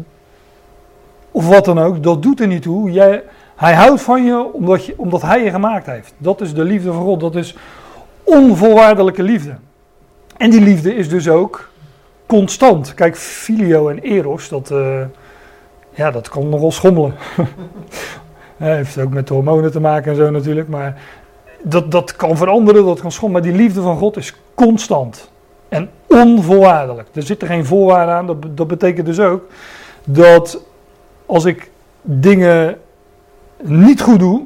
of wat dan ook, dat doet er niet toe. Hij houdt van je omdat, je omdat hij je gemaakt heeft. Dat is de liefde van God. Dat is onvoorwaardelijke liefde. En die liefde is dus ook constant. Kijk, filio en eros, dat, uh, ja, dat kan nogal schommelen. heeft ook met hormonen te maken en zo natuurlijk. Maar dat, dat kan veranderen, dat kan schommelen. Maar die liefde van God is constant. En onvoorwaardelijk. Er zitten geen voorwaarden aan. Dat, dat betekent dus ook dat als ik dingen niet goed doe,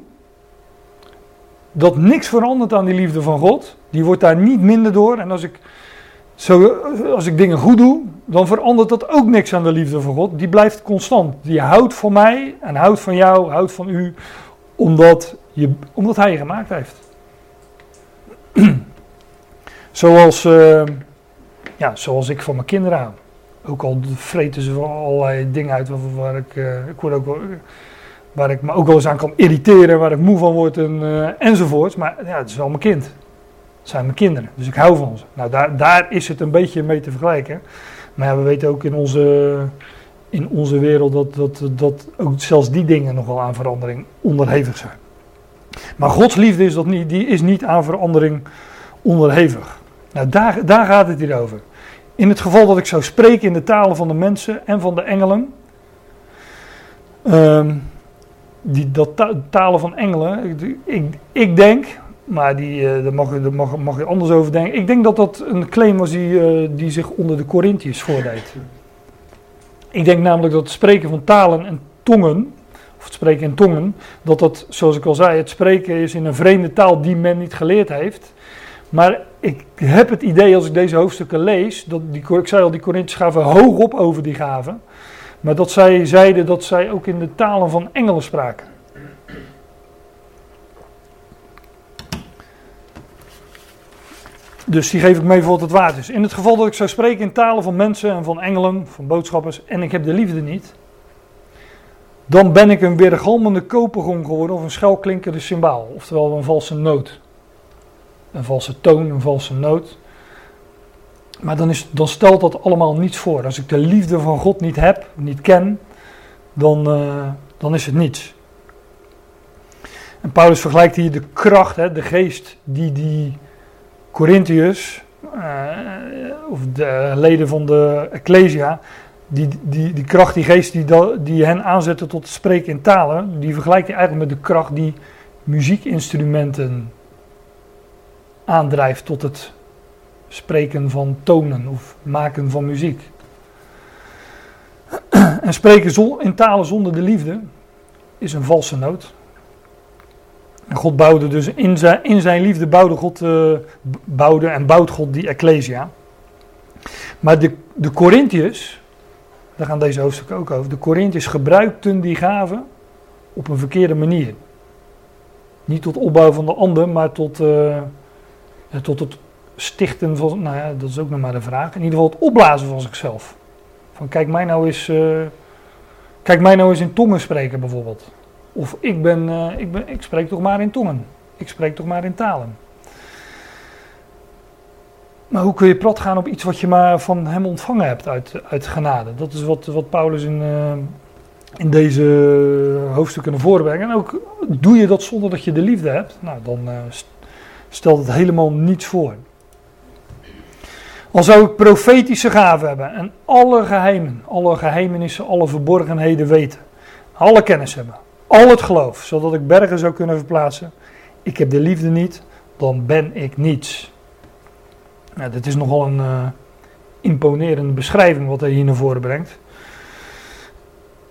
dat niks verandert aan die liefde van God. Die wordt daar niet minder door. En als ik, zo, als ik dingen goed doe, dan verandert dat ook niks aan de liefde van God. Die blijft constant. Die houdt van mij en houdt van jou, houdt van u, omdat, je, omdat hij je gemaakt heeft. Zoals. Uh, ja, zoals ik van mijn kinderen hou. Ook al vreten ze allerlei dingen uit waar, ik, eh, ik word ook waar ik me ook wel eens aan kan irriteren, waar ik moe van word en, eh, enzovoorts. Maar ja, het is wel mijn kind. Zijn mijn kinderen, dus ik hou van ze. Nou, daar, daar is het een beetje mee te vergelijken. Maar we weten ook in onze, in onze wereld dat, dat, dat ook zelfs die dingen nog wel aan verandering onderhevig zijn. Maar Gods liefde is, dat niet, die is niet aan verandering onderhevig. Nou, daar, daar gaat het hier over. In het geval dat ik zou spreken in de talen van de mensen en van de engelen. Ehm, die, dat ta- talen van engelen, ik, ik denk, maar die, eh, daar, mag, je- daar mag, mag je anders over denken. Ik denk dat dat een claim was die, eh, die zich onder de Corinthiërs voordeed. Ik denk namelijk dat het spreken van talen en tongen, of het spreken in tongen, dat dat, zoals ik al zei, het spreken is in een vreemde taal die men niet geleerd heeft. Maar ik heb het idee als ik deze hoofdstukken lees, dat die, ik zei al, die Corinthiërs gaven hoog op over die gaven, maar dat zij zeiden dat zij ook in de talen van engelen spraken. Dus die geef ik mee voor wat het waard is. In het geval dat ik zou spreken in talen van mensen en van engelen, van boodschappers, en ik heb de liefde niet, dan ben ik een weergalmende kopergong geworden of een schelklinkende symbaal, oftewel een valse noot. Een valse toon, een valse noot. Maar dan, is, dan stelt dat allemaal niets voor. Als ik de liefde van God niet heb, niet ken, dan, eh, dan is het niets. En Paulus vergelijkt hier de kracht, hè, de geest die die Corinthiërs, eh, of de leden van de Ecclesia, die, die, die kracht, die geest die, die hen aanzetten tot spreken in talen, die vergelijkt hij eigenlijk met de kracht die muziekinstrumenten aandrijft tot het spreken van tonen of maken van muziek. En spreken in talen zonder de liefde is een valse noot. En God bouwde dus in zijn, in zijn liefde bouwde God, eh, bouwde en bouwt God die Ecclesia. Maar de, de Corinthiërs, daar gaan deze hoofdstukken ook over, de Corinthiërs gebruikten die gaven op een verkeerde manier. Niet tot opbouw van de ander, maar tot, eh, tot het stichten van, nou ja, dat is ook nog maar de vraag. In ieder geval het opblazen van zichzelf. Van kijk mij nou eens, eh, kijk mij nou eens in tongen spreken bijvoorbeeld. Of ik ben, eh, ik ben, ik spreek toch maar in tongen. Ik spreek toch maar in talen. Maar hoe kun je plat gaan op iets wat je maar van hem ontvangen hebt uit, uit genade? Dat is wat, wat Paulus in, eh, in deze hoofdstukken naar. En ook doe je dat zonder dat je de liefde hebt, nou dan st- stelt het helemaal niets voor. Al zou ik profetische gaven hebben en alle geheimen, alle geheimenissen, alle verborgenheden weten, alle kennis hebben, al het geloof, zodat ik bergen zou kunnen verplaatsen. Ik heb de liefde niet, dan ben ik niets. Nou, dit is nogal een eh, imponerende beschrijving wat hij hier naar voren brengt.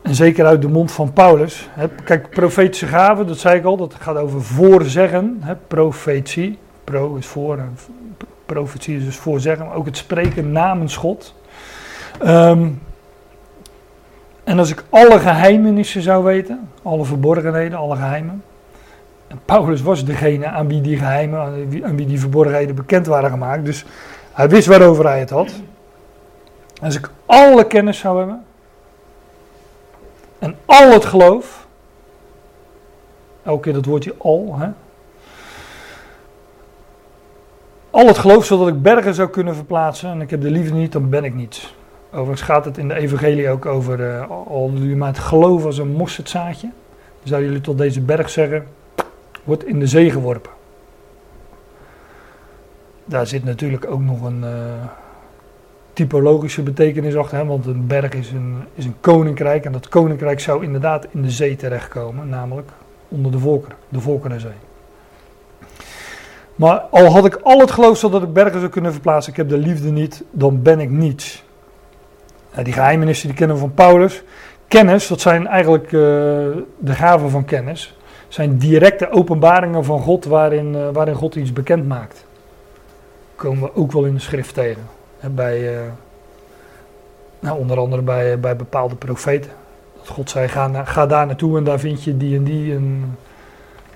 En zeker uit de mond van Paulus. Hè, kijk, profetische gaven, dat zei ik al, dat gaat over voorzeggen. Hè, profetie, pro is voor, en profetie is dus voorzeggen. Maar ook het spreken namens God. Ehm, en als ik alle geheimenissen zou weten, alle verborgenheden, alle geheimen. En Paulus was degene aan wie die geheimen, aan wie, die verborgenheden bekend waren gemaakt. Dus hij wist waarover hij het had. Als ik alle kennis zou hebben. En al het geloof. Elke keer dat woordje al. Hè? Al het geloof zodat ik bergen zou kunnen verplaatsen. En ik heb de liefde niet, dan ben ik niets. Overigens gaat het in de evangelie ook over. eh, al jullie maar het geloof als een mosterdzaadje. Zouden jullie tot deze berg zeggen. Wordt in de zee geworpen. Daar zit natuurlijk ook nog een. eh, typologische betekenis achter. Hè? Want een berg is een, is een koninkrijk. En dat koninkrijk zou inderdaad in de zee terechtkomen. Namelijk onder de volkeren. De volkerenzee. Maar al had ik al het geloof zodat ik bergen zou kunnen verplaatsen. Ik heb de liefde niet. Dan ben ik niets. Nou, die geheimenissen die kennen we van Paulus. Kennis, dat zijn eigenlijk eh, de gaven van kennis. Zijn directe openbaringen van God waarin, eh, waarin God iets bekend maakt. Komen we ook wel in de schrift tegen. Bij, eh, nou, onder andere bij, bij bepaalde profeten. Dat God zei, ga, ga daar naartoe en daar vind je die en die. En,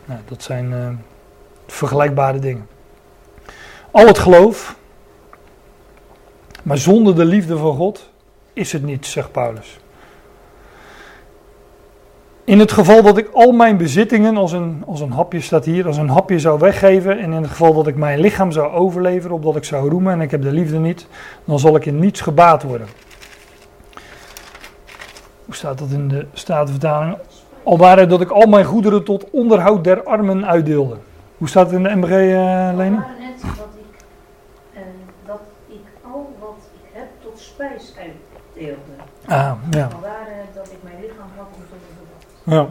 nou, dat zijn eh, vergelijkbare dingen. Al het geloof, maar zonder de liefde van God is het niet, zegt Paulus. In het geval dat ik al mijn bezittingen, als een, als een hapje staat hier, als een hapje zou weggeven. En in het geval dat ik mijn lichaam zou overleveren, opdat ik zou roemen en ik heb de liefde niet, dan zal ik in niets gebaat worden. Hoe staat dat in de Statenvertaling? Al waren dat ik al mijn goederen tot onderhoud der armen uitdeelde. Hoe staat het in de MBG, uh, Leni? Maar net dat ik, eh, dat ik al wat ik heb tot spijs Ah, ja. Al waren dat ik mijn lichaam had om ja.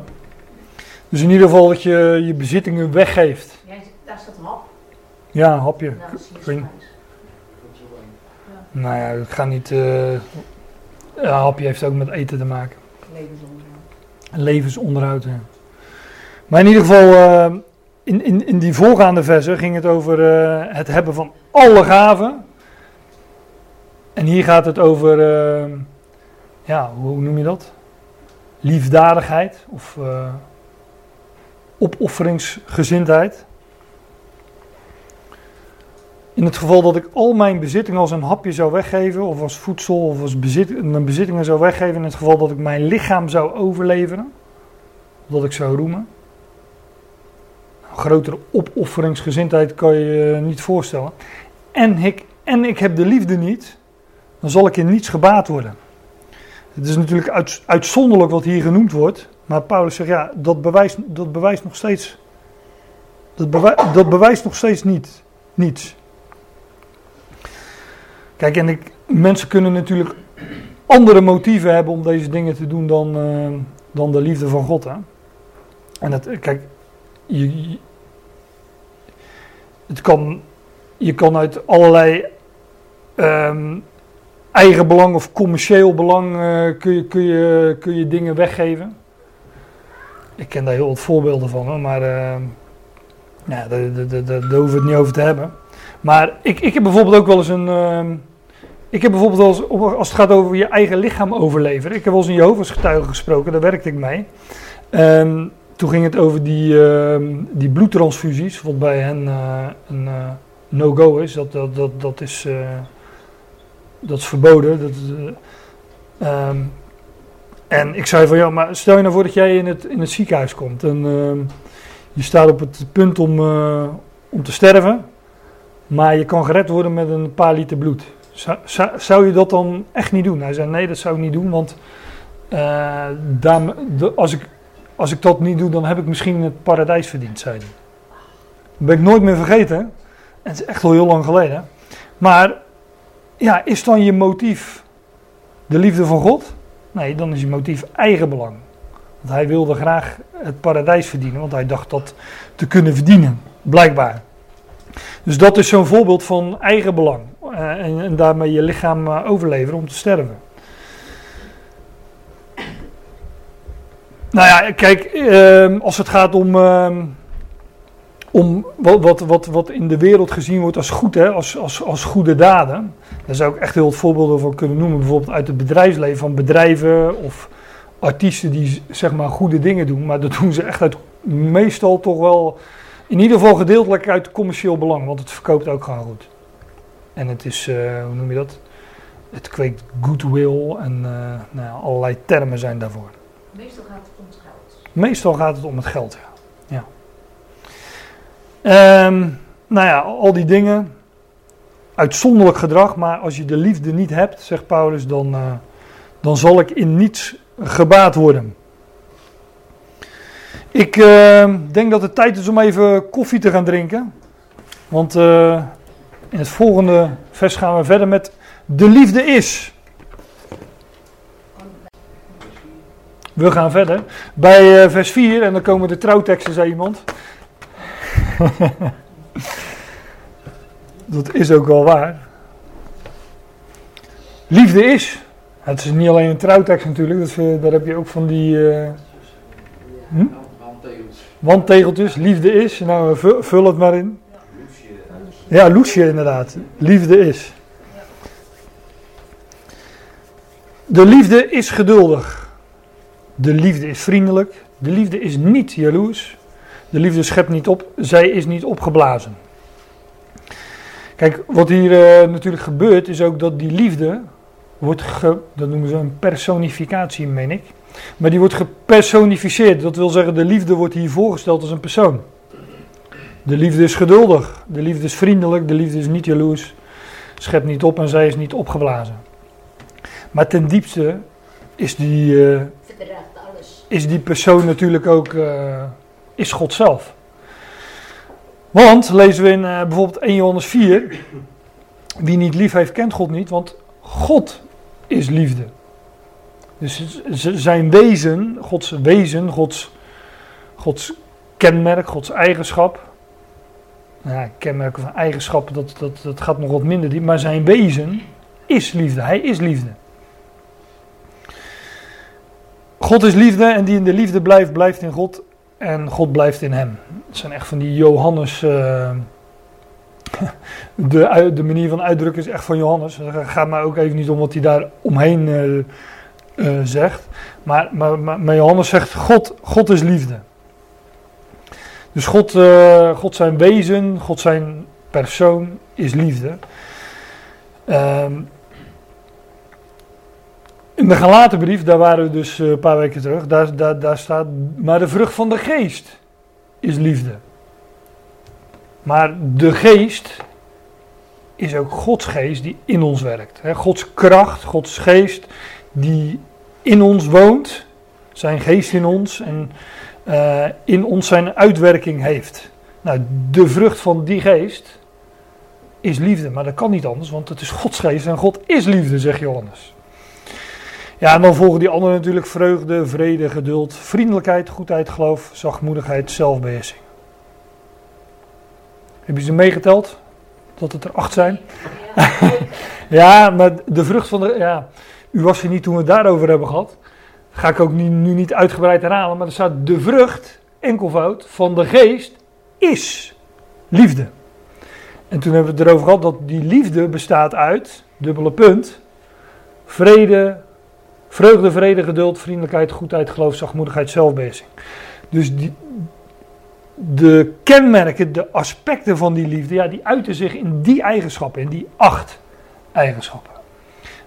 Dus in ieder geval dat je je bezittingen weggeeft. Jij, daar staat een hap. Ja, een hapje. Nou, spijs. Nou ja, het gaat niet. eh ja, een hapje heeft ook met eten te maken. Levensonderhoud. Levensonderhoud. Ja. Maar in ieder geval, eh, in, in, in die voorgaande versen ging het over eh, het hebben van alle gaven. En hier gaat het over, eh, ja, hoe noem je dat? Liefdadigheid of eh, opofferingsgezindheid. In het geval dat ik al mijn bezittingen als een hapje zou weggeven, of als voedsel, of als mijn bezittingen zou weggeven, in het geval dat ik mijn lichaam zou overleveren, dat ik zou roemen. Een grotere opofferingsgezindheid kan je je niet voorstellen. En ik, en ik heb de liefde niet, dan zal ik in niets gebaat worden. Het is natuurlijk uit, uitzonderlijk wat hier genoemd wordt, maar Paulus zegt ja, dat bewijst, dat bewijst nog steeds, dat, dat bewijst nog steeds niet, niets. Kijk, en ik, mensen kunnen natuurlijk andere motieven hebben om deze dingen te doen dan, eh, dan de liefde van God. Hè? En het, kijk, je, je- het kan, je kan uit allerlei ehm, eigen belang of commercieel belang eh, kun, je, kun, je, kun je dingen weggeven. Ik ken daar heel wat voorbeelden van, maar ehm, ja, daar, hoeven we het niet over te hebben. Maar ik, ik heb bijvoorbeeld ook wel eens een. ehm, ik heb bijvoorbeeld wel als het gaat over je eigen lichaam overleveren. Ik heb wel eens een Jehovah's getuige gesproken, daar werkte ik mee. Ehm, toen ging het over die, die bloedtransfusies, wat bij hen eh, een eh, no-go is. Dat, dat, dat, dat, is dat is verboden. Dat, eh, ehm, en ik zei van ja, maar stel je nou voor dat jij in het, in het ziekenhuis komt ehm, je staat op het punt om, eh, om te sterven. Maar je kan gered worden met een paar liter bloed. Zou, zou, je dat dan echt niet doen? Hij zei: Nee, dat zou ik niet doen. Want eh, als, ik, als ik dat niet doe, dan heb ik misschien het paradijs verdiend. Zei. Dat ben ik nooit meer vergeten. En het is echt al heel lang geleden. Maar ja, is dan je motief de liefde van God? Nee, dan is je motief eigen belang. Want hij wilde graag het paradijs verdienen, want hij dacht dat te kunnen verdienen, blijkbaar. Dus dat is zo'n voorbeeld van eigen belang. eh, en, en daarmee je lichaam eh, overleveren om te sterven. Nou ja, kijk, ehm, als het gaat om, ehm, om wat, wat, wat, wat in de wereld gezien wordt als goed, hè, als, als, als goede daden. Daar zou ik echt heel wat voorbeelden van kunnen noemen. Bijvoorbeeld uit het bedrijfsleven van bedrijven of artiesten die zeg maar goede dingen doen. Maar dat doen ze echt uit meestal toch wel, in ieder geval gedeeltelijk uit commercieel belang. Want het verkoopt ook gewoon goed. En het is, eh, hoe noem je dat? Het kweekt goodwill en eh, nou ja, allerlei termen zijn daarvoor. Meestal gaat het om het geld. Meestal gaat het om het geld, ja. Ehm, nou ja, al die dingen. Uitzonderlijk gedrag, maar als je de liefde niet hebt, zegt Paulus, dan, eh, dan zal ik in niets gebaat worden. Ik eh, denk dat het tijd is om even koffie te gaan drinken. Want eh, in het volgende vers gaan we verder met de liefde is. We gaan verder. Bij eh, vers 4, en dan komen de trouwteksten, zei iemand. dat is ook wel waar. Liefde is. Het is niet alleen een trouwtekst natuurlijk, dat, daar heb je ook van die? Handtegels. wandtegeltjes. Liefde is. Nou, vul het maar in. Ja, Loesje inderdaad. Liefde is. De liefde is geduldig. De liefde is vriendelijk. De liefde is niet jaloers. De liefde schept niet op. Zij is niet opgeblazen. Kijk, wat hier eh, natuurlijk gebeurt is ook dat die liefde wordt, ge, dat noemen ze een personificatie, meen ik. Maar die wordt gepersonificeerd. Dat wil zeggen, de liefde wordt hier voorgesteld als een persoon. De liefde is geduldig, de liefde is vriendelijk, de liefde is niet jaloers, schept niet op en zij is niet opgeblazen. Maar ten diepste is die, uh, is die persoon natuurlijk ook, uh, is God zelf. Want, lezen we in uh, bijvoorbeeld 1 Johannes 4, wie niet lief heeft, kent God niet, want God is liefde. Dus zijn wezen, Gods wezen, Gods, Gods kenmerk, Gods eigenschap. Nou, kenmerken van eigenschappen, dat, dat, dat gaat nog wat minder. Maar zijn wezen is liefde. Hij is liefde. God is liefde en die in de liefde blijft, blijft in God en God blijft in hem. Het zijn echt van die Johannes. Uh, de, de manier van uitdrukken is echt van Johannes. Het gaat mij ook even niet om wat hij daar omheen uh, uh, zegt. Maar, maar, maar, Johannes zegt: God, God is liefde. Dus God, God zijn wezen, God zijn persoon is liefde. Um, in de Galatenbrief, daar waren we dus een paar weken terug, daar, daar, staat, maar de vrucht van de geest is liefde. Maar de geest is ook Gods geest die in ons werkt. Gods kracht, Gods geest die in ons woont, zijn geest in ons en uh, in ons zijn uitwerking heeft. Nou, de vrucht van die geest is liefde, maar dat kan niet anders, want het is Gods geest en God is liefde, zegt Johannes. Ja, en dan volgen die anderen natuurlijk vreugde, vrede, geduld, vriendelijkheid, goedheid, geloof, zachtmoedigheid, zelfbeheersing. Heb je ze meegeteld? Dat het er acht zijn? Ja, maar de vrucht van de. Ja, u was er niet toen we het daarover hebben gehad. Ga ik ook nu, nu niet uitgebreid herhalen, maar er staat de vrucht, enkelvoud, van de geest is liefde. En toen hebben we het erover gehad dat die liefde bestaat uit, dubbele punt, vrede, vreugde, vrede, geduld, vriendelijkheid, goedheid, geloof, zachtmoedigheid, zelfbeheersing. Dus die, de kenmerken, de aspecten van die liefde, ja, die uiten zich in die eigenschappen, in die acht eigenschappen.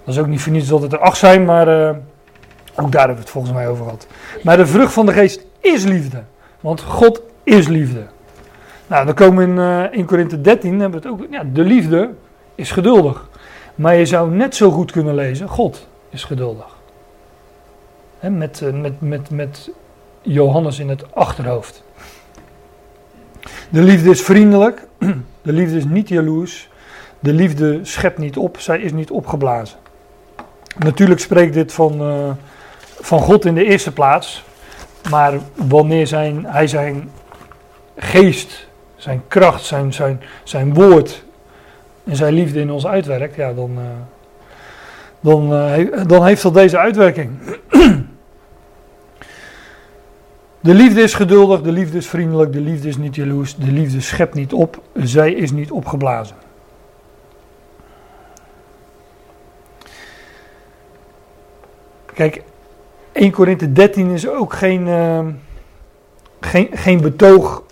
Dat is ook niet voor niets dat het er acht zijn, maar uh, ook daar hebben we het volgens mij over gehad. Maar de vrucht van de geest is liefde. Want God is liefde. Nou, dan komen in, uh, in Korinthe 13, hebben we het ook. Ja, de liefde is geduldig. Maar je zou net zo goed kunnen lezen: God is geduldig. Met, uh, met, met, met Johannes in het achterhoofd. De liefde is vriendelijk. De liefde is niet jaloers. De liefde schept niet op. Zij is niet opgeblazen. Natuurlijk spreekt dit van, uh, van God in de eerste plaats. Maar wanneer zijn, hij zijn geest, zijn kracht, zijn, zijn, zijn woord en zijn liefde in ons uitwerkt, ja, dan, uh, dan, dan heeft dat deze uitwerking. De liefde is geduldig, de liefde is vriendelijk, de liefde is niet jaloers, de liefde schept niet op, zij is niet opgeblazen. Kijk, 1 Korinthe 13 is ook geen, uh, geen, geen betoog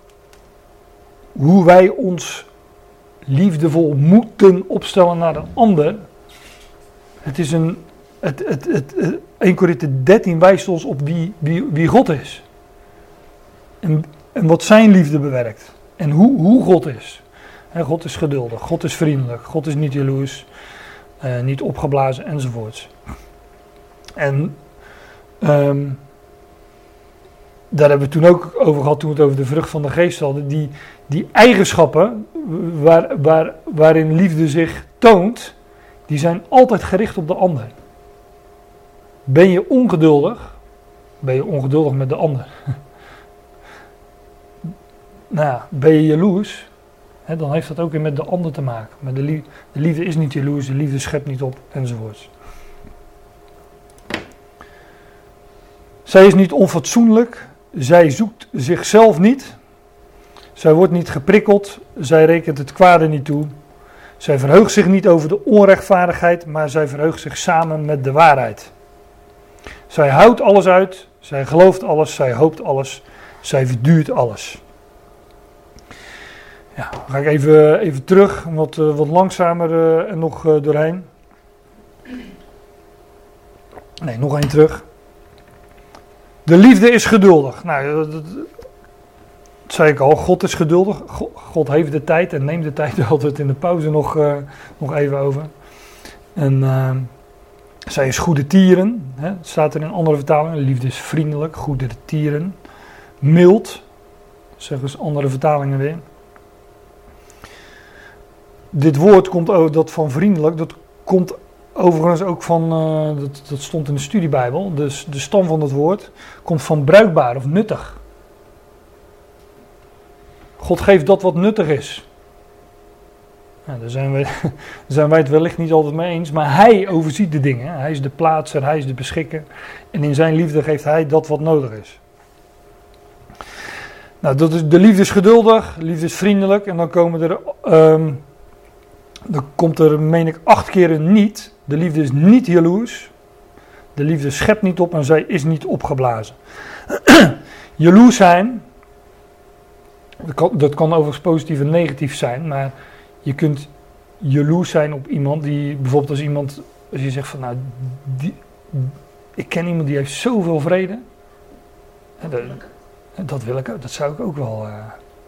hoe wij ons liefdevol moeten opstellen naar een ander. Het is een. Het, het, het, 1 Korinthe 13 wijst ons op wie, wie, wie God is. En, wat zijn liefde bewerkt. En hoe, hoe God is. God is geduldig, God is vriendelijk, God is niet jaloers, uh, niet opgeblazen enzovoorts. En um, daar hebben we toen ook over gehad, toen we het over de vrucht van de geest hadden. Die, die eigenschappen waar, waar, waarin liefde zich toont, die zijn altijd gericht op de ander. Ben je ongeduldig, ben je ongeduldig met de ander. nou ben je jaloers, hè, dan heeft dat ook weer met de ander te maken. Maar de, liefde, de liefde is niet jaloers, de liefde schept niet op, enzovoorts. Zij is niet onfatsoenlijk, zij zoekt zichzelf niet, zij wordt niet geprikkeld, zij rekent het kwade niet toe. Zij verheugt zich niet over de onrechtvaardigheid, maar zij verheugt zich samen met de waarheid. Zij houdt alles uit, zij gelooft alles, zij hoopt alles, zij verduurt alles. Ja, dan ga ik even, even terug, wat, uh, wat langzamer uh, en nog doorheen. Nee, nog één terug. De liefde is geduldig. Nou, dat, zei ik al, God is geduldig. Go- God heeft de tijd en neemt de tijd. Daar hadden het in de pauze nog, eh, nog even over. En eh, zij is goede tieren. Hè, staat er in andere vertalingen. Liefde is vriendelijk, goede tieren. Mild, zeggen ze andere vertalingen weer. Dit woord komt ook, dat van vriendelijk, dat komt overigens ook van, eh, dat, dat stond in de studiebijbel. Dus de stam van dat woord komt van bruikbaar of nuttig. God geeft dat wat nuttig is. Nou, daar, zijn wij, zijn wij het wellicht niet altijd mee eens, maar hij overziet de dingen. Hij is de plaatser, hij is de beschikker. En in zijn liefde geeft hij dat wat nodig is. Nou, dat is, de liefde is geduldig, de liefde is vriendelijk. En dan komen er, ehm, dan komt er, meen ik, acht keer een niet. De liefde is niet jaloers. De liefde schept niet op en zij is niet opgeblazen. jaloers zijn, dat kan, dat kan overigens positief en negatief zijn, maar je kunt jaloers zijn op iemand die, bijvoorbeeld als iemand, als je zegt van nou, die, ik ken iemand die heeft zoveel vrede. Hè, dat, dat wil ik ook, dat zou ik ook wel eh,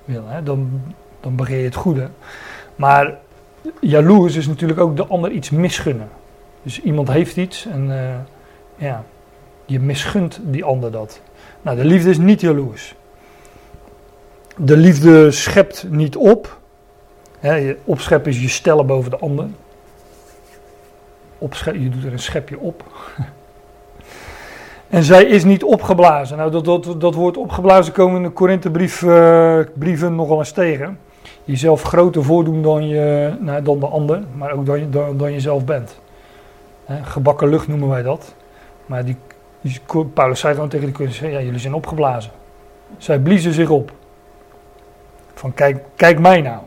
willen. Hè. Dan, dan begeer je het goede. Maar jaloers is natuurlijk ook de ander iets misgunnen. Dus iemand heeft iets en eh, ja, je misgunt die ander dat. Nou, de liefde is niet jaloers. De liefde schept niet op. Hè, je- is je stellen boven de ander. Opschep, je doet er een schepje op. en zij is niet opgeblazen. Nou, dat, dat, dat woord opgeblazen komen in de Korinthebrief eh, brieven nogal eens tegen. Jezelf groter voordoen dan, je, nou, dan de ander, maar ook dan, je, dan, dan je zelf bent. Gebakken lucht noemen wij dat. Maar die, die, Paulus zei gewoon tegen de Corinthiërs, ja, jullie zijn opgeblazen. Zij bliezen zich op. Van kijk, kijk mij nou.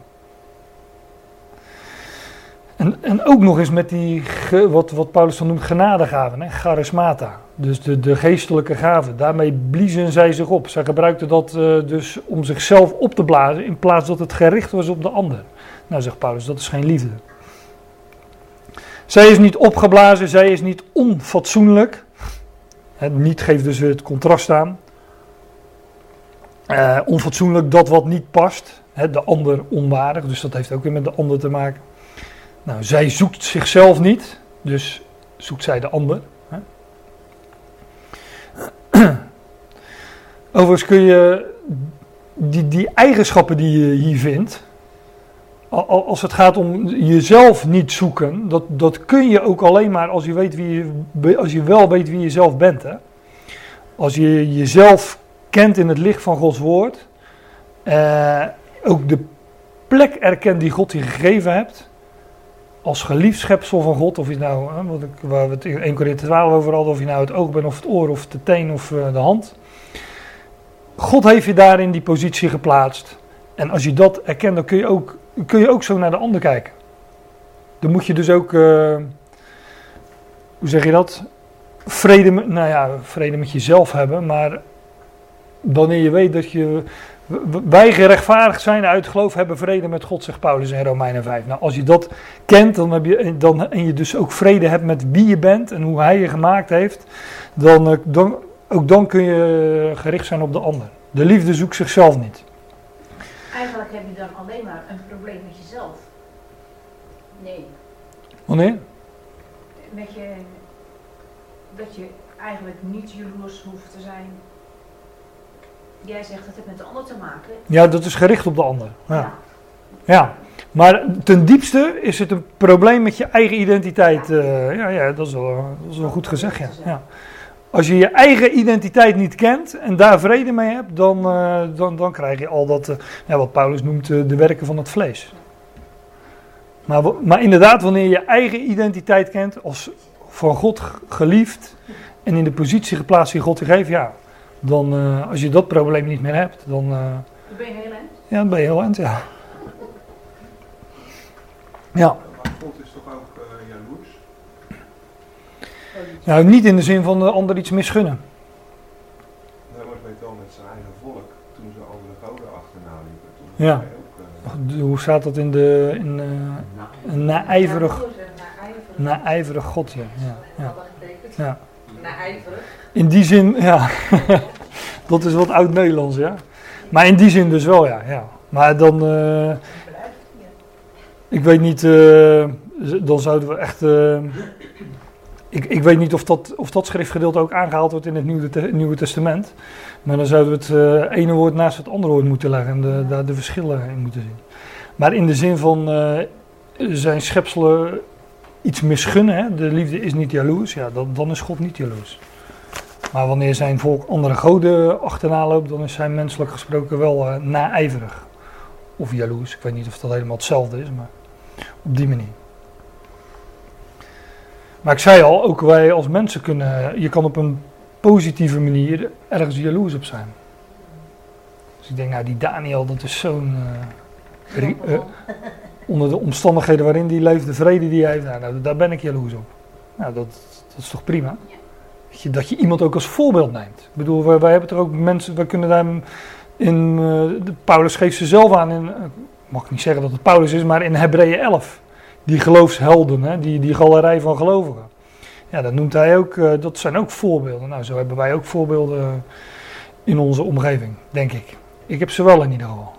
En, en ook nog eens met die, wat, wat Paulus dan noemt, genadegaven, hè? charismata. Dus de, geestelijke gaven. Daarmee bliezen zij zich op. Zij gebruikten dat eh, dus om zichzelf op te blazen, in plaats dat het gericht was op de ander. Nou, zegt Paulus, dat is geen liefde. Zij is niet opgeblazen, zij is niet onfatsoenlijk. Niet geeft dus weer het contrast aan. Eh, onfatsoenlijk, dat wat niet past. De ander onwaardig, dus dat heeft ook weer met de ander te maken. Nou, zij zoekt zichzelf niet, dus zoekt zij de ander. Hè. Overigens kun je die, die eigenschappen die je hier vindt, al- al- als het gaat om jezelf niet zoeken, dat, dat kun je ook alleen maar als je, weet wie je, als je wel weet wie je zelf bent. Hè? Als je jezelf kent in het licht van Gods woord, eh, ook de plek erkent die God je gegeven hebt, als geliefd schepsel van God, of je nou, hè, wat ik, waar we het in 1 Corinthië 12 over hadden, of je nou het oog bent, of het oor, of de teen, of eh, de hand. God heeft je daar in die positie geplaatst. En als je dat erkent, dan kun je ook, kun je ook zo naar de ander kijken. Dan moet je dus ook, eh, hoe zeg je dat? Vrede, met- nou ja, vrede met jezelf hebben, maar wanneer je weet dat je, wij gerechtvaardigd zijn uit geloof hebben vrede met God, zegt Paulus in Romeinen 5. Nou, als je dat kent dan heb je, dan, en je dus ook vrede hebt met wie je bent en hoe hij je gemaakt heeft, dan, eh, dan, ook dan kun je gericht zijn op de ander. De liefde zoekt zichzelf niet. Eigenlijk heb je dan alleen maar een probleem met jezelf. Nee. Wanneer? Met je, dat je eigenlijk niet jaloers hoeft te zijn. Jij zegt dat het met de ander te maken. Ja, dat is gericht op de ander. Ja. Ja. ja. Maar ten diepste is het een probleem met je eigen identiteit. eh, ja, ja, dat is wel, dat is wel goed gezegd. Ja. Ja. Als je je eigen identiteit niet kent en daar vrede mee hebt, dan, eh, dan, dan krijg je al dat, eh, ja, wat Paulus noemt, eh, de werken van het vlees. Maar, maar inderdaad, wanneer je je eigen identiteit kent, als van God geliefd en in de positie geplaatst die God je geeft, ja, dan eh, als je dat probleem niet meer hebt, dan, eh, Dan ben je heel eind. ja, dan ben je heel eind, ja. Ja, Maar God is toch ook eh, jaloers? Nou niet in de zin van de ander iets misgunnen. Hij wordt weet wel met zijn eigen volk toen ze andere goden achterna liepen. Toen Ja. was ook, eh, De- Hoe staat dat in de, in, eh, een naijverig, naijverig. God, ja. ja, ja, ja. Naijverig. In die zin, ja. dat is wat oud-Nederlands, ja. Maar in die zin dus wel, ja. ja. Maar dan, eh, ik weet niet, eh, dan zouden we echt, eh, ik, ik weet niet of dat, of dat schriftgedeelte ook aangehaald wordt in het Nieuwe, Nieuwe Testament. Maar dan zouden we het eh, ene woord naast het andere woord moeten leggen en de, daar de verschillen in moeten zien. Maar in de zin van eh, zijn schepselen iets misgunnen, hè? de liefde is niet jaloers, ja, dan, is God niet jaloers. Maar wanneer zijn volk andere goden achterna loopt, dan is hij menselijk gesproken wel eh naijverig. Of jaloers, ik weet niet of dat helemaal hetzelfde is, maar op die manier. Maar ik zei al, ook wij als mensen kunnen, je kan op een positieve manier ergens jaloers op zijn. Dus ik denk, nou die Daniel, dat is zo'n, eh, eh, onder de omstandigheden waarin die leeft, de vrede die hij heeft, nou, nou, daar ben ik jaloers op. Nou, dat, dat is toch prima? Dat je, dat je iemand ook als voorbeeld neemt. Ik bedoel, wij, wij hebben er ook mensen, wij kunnen daar in, eh, de Paulus geeft ze zelf aan, in, mag ik niet zeggen dat het Paulus is, maar in Hebreeën 11. Die geloofshelden, hè, die, die galerij van gelovigen. Ja, dat noemt hij ook, eh, dat zijn ook voorbeelden. Nou, zo hebben wij ook voorbeelden in onze omgeving, denk ik. Ik heb ze wel in ieder geval.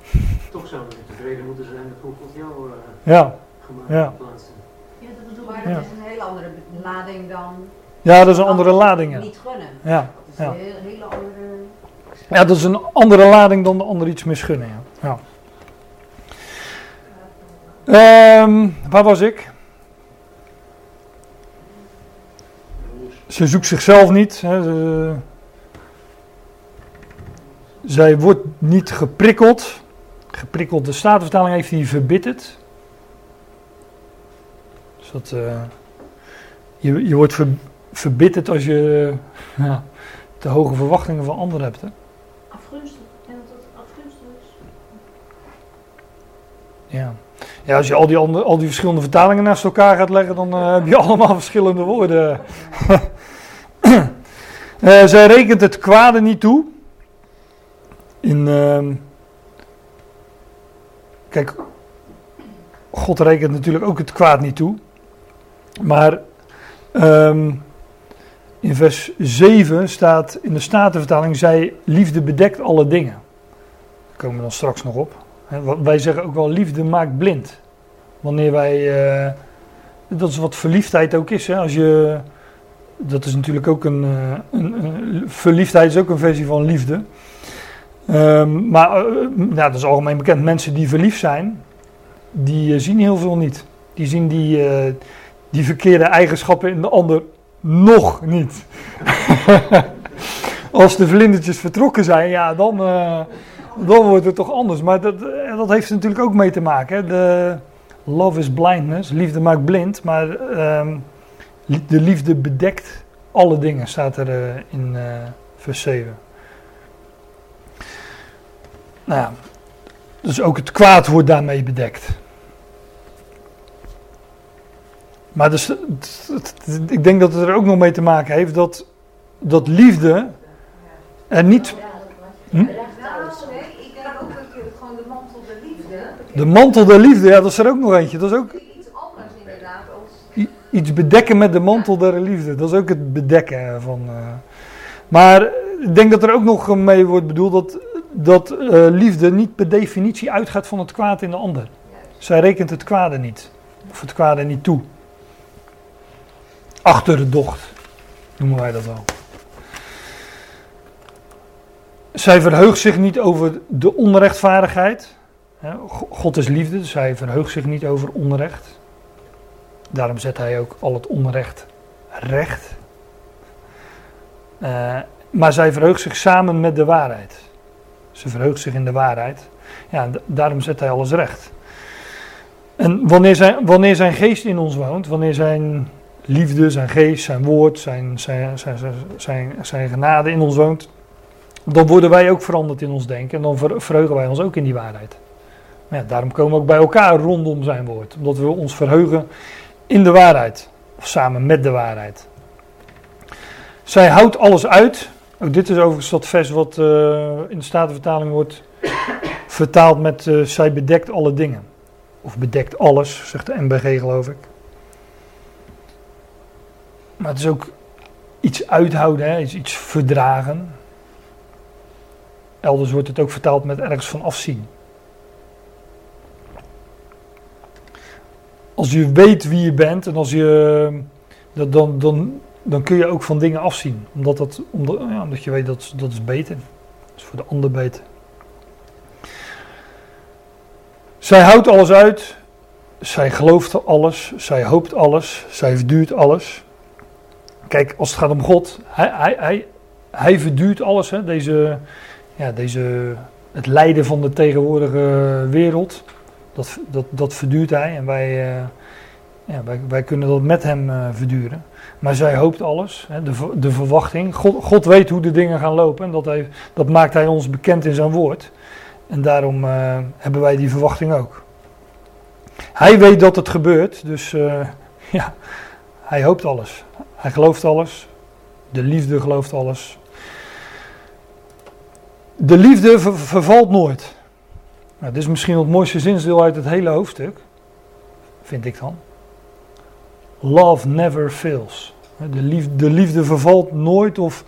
Toch zouden we tevreden moeten zijn met hoe God jou eh, Ja, gemaakt Ja. en plaatst. Ja, dat bedoel Maar ik. dat Ja. is een hele andere lading dan ja dat is een andere lading. Ja. niet gunnen. Ja, Dat is ja. een hele, hele andere... ja, dat is een andere lading dan de ander iets misgunnen. Ja. Ehm, waar was ik? Ze zoekt zichzelf niet. Hè. Ze- zij wordt niet geprikkeld. Geprikkeld, de Statenvertaling heeft die verbitterd. Dus dat, eh, je, je wordt ver, verbitterd als je ja, te hoge verwachtingen van anderen hebt. Hè. Afgunstig. En dat het afgunstig is. Ja. Ja, als je al die, andere, al die verschillende vertalingen naast elkaar gaat leggen, dan eh, heb je allemaal verschillende woorden. Eh, zij rekent het kwade niet toe. In, ehm, kijk, God rekent natuurlijk ook het kwaad niet toe. Maar ehm, in vers 7 staat in de Statenvertaling, zij liefde bedekt alle dingen. Daar komen we dan straks nog op. Wij zeggen ook wel liefde maakt blind. Wanneer wij, eh, dat is wat verliefdheid ook is. Hè? Als je, dat is natuurlijk ook een, eh, een, verliefdheid is ook een versie van liefde. Ehm, maar nou, dat is algemeen bekend. Mensen die verliefd zijn, die zien heel veel niet. Die zien die, die verkeerde eigenschappen in de ander nog niet. Als de vlindertjes vertrokken zijn, ja, dan, dan wordt het toch anders. Maar dat, eh, dat heeft er natuurlijk ook mee te maken. Hè. De love is blindness, liefde maakt blind. Maar ehm, de liefde bedekt alle dingen, staat er eh, in eh, vers 7. Nou ja, dus ook het kwaad wordt daarmee bedekt. Maar dus, ik denk dat het er ook nog mee te maken heeft dat, dat liefde er niet Hm? Nee, ik denk ook dat je gewoon de mantel der liefde. De mantel der liefde, ja, dat is er ook nog eentje. Dat is ook Iets anders inderdaad als. iets bedekken met de mantel der liefde. Dat is ook het bedekken van. eh. Maar ik denk dat er ook nog mee wordt bedoeld dat, dat eh, liefde niet per definitie uitgaat van het kwaad in de ander. Zij rekent het kwade niet. Of het kwade niet toe. Achterdocht noemen wij dat wel. Zij verheugt zich niet over de onrechtvaardigheid. God is liefde, dus hij verheugt zich niet over onrecht. Daarom zet hij ook al het onrecht recht. Eh, maar zij verheugt zich samen met de waarheid. Ze verheugt zich in de waarheid. Ja, daarom zet hij alles recht. En wanneer zijn, wanneer zijn geest in ons woont, wanneer zijn liefde, zijn geest, zijn woord, zijn, zijn, zijn, zijn, zijn genade in ons woont, dan worden wij ook veranderd in ons denken en dan ver- verheugen wij ons ook in die waarheid. Ja, daarom komen we ook bij elkaar rondom zijn woord, omdat we ons verheugen in de waarheid, of samen met de waarheid. Zij houdt alles uit. Ook dit is overigens dat vers wat eh, in de Statenvertaling wordt vertaald met eh, zij bedekt alle dingen. Of bedekt alles, zegt de MBG geloof ik. Maar het is ook iets uithouden, hè, iets verdragen. Elders wordt het ook vertaald met ergens van afzien. Als je weet wie je bent en als je, dan, dan, dan kun je ook van dingen afzien. Omdat, dat, omdat, ja, omdat je weet dat dat is beter. Dat is voor de ander beter. Zij houdt alles uit. Zij gelooft alles. Zij hoopt alles. Zij verduurt alles. Kijk, als het gaat om God, hij, hij, hij, hij verduurt alles. Hè? Deze, ja, deze, het lijden van de tegenwoordige wereld, dat, dat, dat verduurt hij. En wij, eh, ja, wij, wij kunnen dat met hem eh, verduren. Maar zij hoopt alles, hè? De, de verwachting. God, God weet hoe de dingen gaan lopen en dat, hij, dat maakt hij ons bekend in zijn woord. En daarom eh, hebben wij die verwachting ook. Hij weet dat het gebeurt, dus ja, hij hoopt alles. Hij gelooft alles. De liefde gelooft alles. De liefde ver- vervalt nooit. Nou, dit is misschien het mooiste zinsdeel uit het hele hoofdstuk. Vind ik dan. Love never fails. De liefde, de liefde vervalt nooit of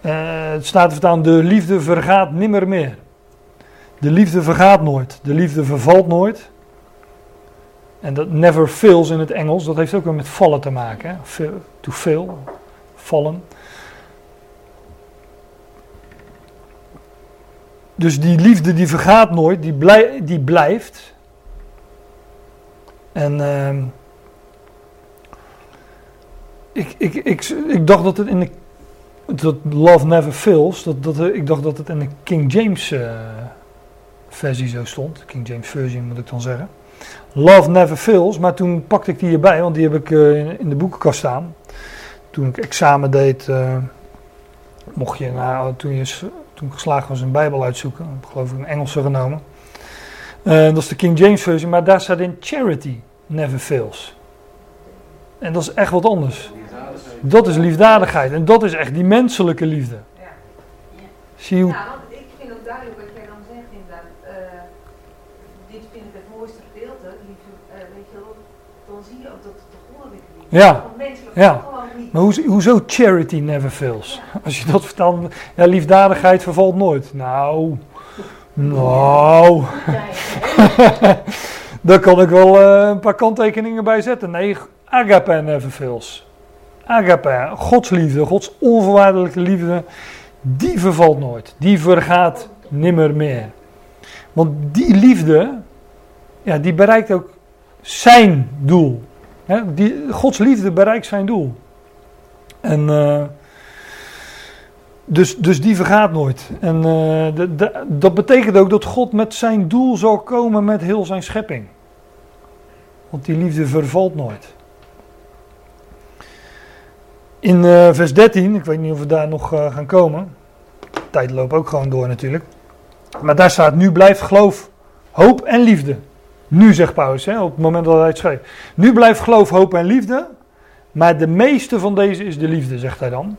eh, het staat vertaan, de liefde vergaat nimmer meer. De liefde vergaat nooit. De liefde vervalt nooit. En dat never fails in het Engels, dat heeft ook weer met vallen te maken. Hè? To fail, vallen. Dus die liefde die vergaat nooit, die, blij, die blijft. En ehm, ik, ik, ik, ik dacht dat het in de dat Love Never Fails, dat, dat, ik dacht dat het in de King James eh, versie zo stond. King James versie moet ik dan zeggen. Love Never Fails, maar toen pakte ik die hierbij, want die heb ik eh, in, de boekenkast staan. Toen ik examen deed, eh, mocht je, nou, toen, je, toen ik geslaagd was een Bijbel uitzoeken, ik heb geloof ik een Engelse genomen. Eh, dat is de King James versie, maar daar staat in Charity Never Fails. En dat is echt wat anders. Dat is liefdadigheid en dat is echt die menselijke liefde. Ja. Zie je hoe Ja, want ik vind ook duidelijk wat jij dan zegt inderdaad. eh, dit vind ik het mooiste gedeelte, liefde, eh, weet je wel, dan zie je ook dat het de goddelijke liefde Ja. is. Want menselijk Ja. Maar hoe, hoezo charity never fails? Als je dat vertaalt, ja, liefdadigheid vervalt nooit. Nou, nou, daar kan ik wel eh, een paar kanttekeningen bij zetten. Nee, agape never fails. Agape, Gods liefde, Gods onvoorwaardelijke liefde, die vervalt nooit. Die vergaat nimmer meer. Want die liefde, ja, die bereikt ook zijn doel. Die, Gods liefde bereikt zijn doel. En eh, dus, dus die vergaat nooit. En eh, dat betekent ook dat God met zijn doel zal komen met heel zijn schepping. Want die liefde vervalt nooit. In eh, vers 13, ik weet niet of we daar nog gaan komen. De tijd loopt ook gewoon door natuurlijk. Maar daar staat, nu blijft geloof, hoop en liefde. Nu zegt Paulus, hè, op het moment dat hij het schreef. Nu blijft geloof, hoop en liefde. Maar de meeste van deze is de liefde, zegt hij dan.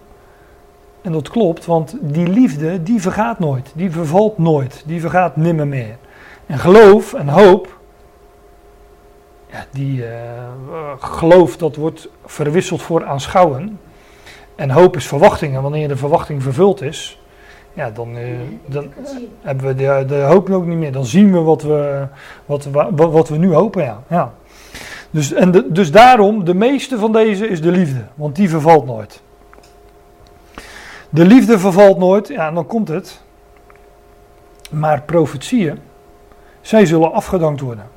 En dat klopt, want die liefde, die vergaat nooit. Die vervalt nooit. Die vergaat nimmer meer. En geloof en hoop, ja, die eh, geloof dat wordt verwisseld voor aanschouwen. En hoop is verwachting. En wanneer de verwachting vervuld is, ja, dan, eh, dan hebben we de, de hoop ook niet meer. Dan zien we wat we, wat, wa- wa- wat we nu hopen. Ja. Ja. Dus, en dus daarom, de meeste van deze is de liefde, want die vervalt nooit. De liefde vervalt nooit, ja, dan komt het. Maar profetieën, zij zullen afgedankt worden.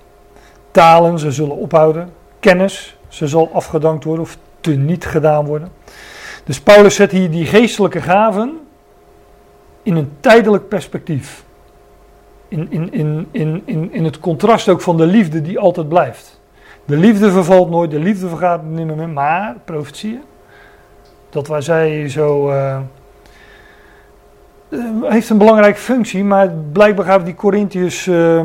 Talen, ze zullen ophouden. Kennis, ze zal afgedankt worden of teniet gedaan worden. Dus Paulus zet hier die geestelijke gaven in een tijdelijk perspectief. In, in, in, in, in, in het contrast ook van de liefde die altijd blijft. De liefde vervalt nooit, de liefde vergaat niet meer, maar profetieën, dat waar zij zo. eh, eh, heeft een belangrijke functie, maar blijkbaar gaven die Corinthiërs. eh,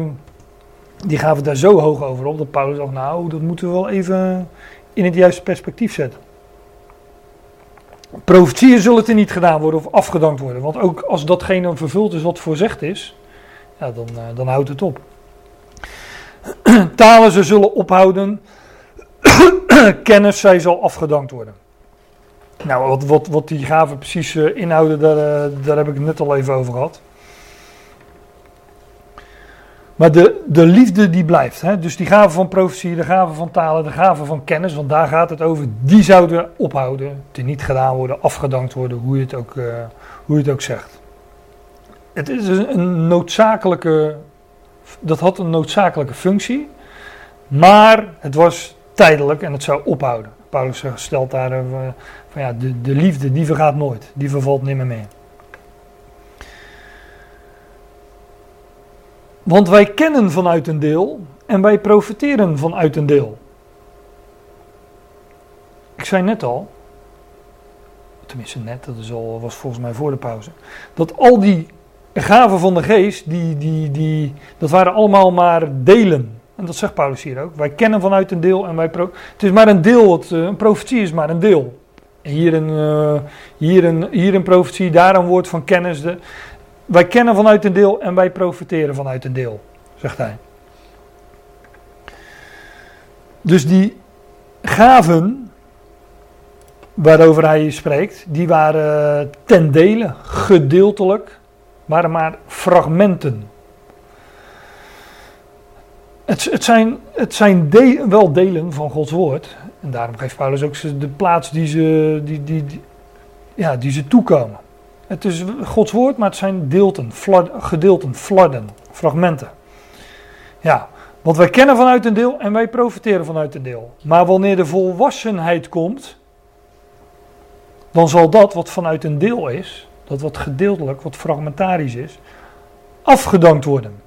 die gaven daar zo hoog over op dat Paulus dacht: Nou, dat moeten we wel even in het juiste perspectief zetten. Profetieën zullen er niet gedaan worden of afgedankt worden, want ook als datgene vervuld is wat voorzegd is, ja, dan, dan houdt het op. Talen ze zullen ophouden. Kennis zij zal afgedankt worden. Nou, wat, wat, wat die gaven precies eh, inhouden, daar, eh, daar heb ik het net al even over gehad. Maar de, de liefde die blijft. Hè? Dus die gaven van profetie, de gaven van talen, de gaven van kennis, want daar gaat het over, die zouden ophouden, niet gedaan worden, afgedankt worden, hoe je het ook, eh, hoe je het ook zegt. Het is een noodzakelijke, dat had een noodzakelijke functie, maar het was tijdelijk en het zou ophouden. Paulus stelt daar eh, van ja, de, de liefde die vergaat nooit, die vervalt nimmer meer. Want wij kennen vanuit een deel en wij profiteren vanuit een deel. Ik zei net al, tenminste net, dat al, was volgens mij voor de pauze, dat al die gaven van de geest, die, die, die, dat waren allemaal maar delen. En dat zegt Paulus hier ook. Wij kennen vanuit een deel en wij pro Het is maar een deel, het, eh, een profetie is maar een deel. Hier een, eh, hier, een, hier een profetie, daar een woord van kennis. De, wij kennen vanuit een deel en wij profiteren vanuit een deel, zegt hij. Dus die gaven waarover hij spreekt, die waren ten dele, gedeeltelijk, waren maar fragmenten. Het, het zijn, het zijn wel delen van Gods woord. En daarom geeft Paulus ook de plaats die ze, die, die, ja, die ze toekomen. Het is Gods woord, maar het zijn deelten, gedeelten, fladden, fragmenten. Ja, want wij kennen vanuit een deel en wij profiteren vanuit een deel. Maar wanneer de volwassenheid komt, dan zal dat wat vanuit een deel is, dat wat gedeeltelijk, wat fragmentarisch is, afgedankt worden.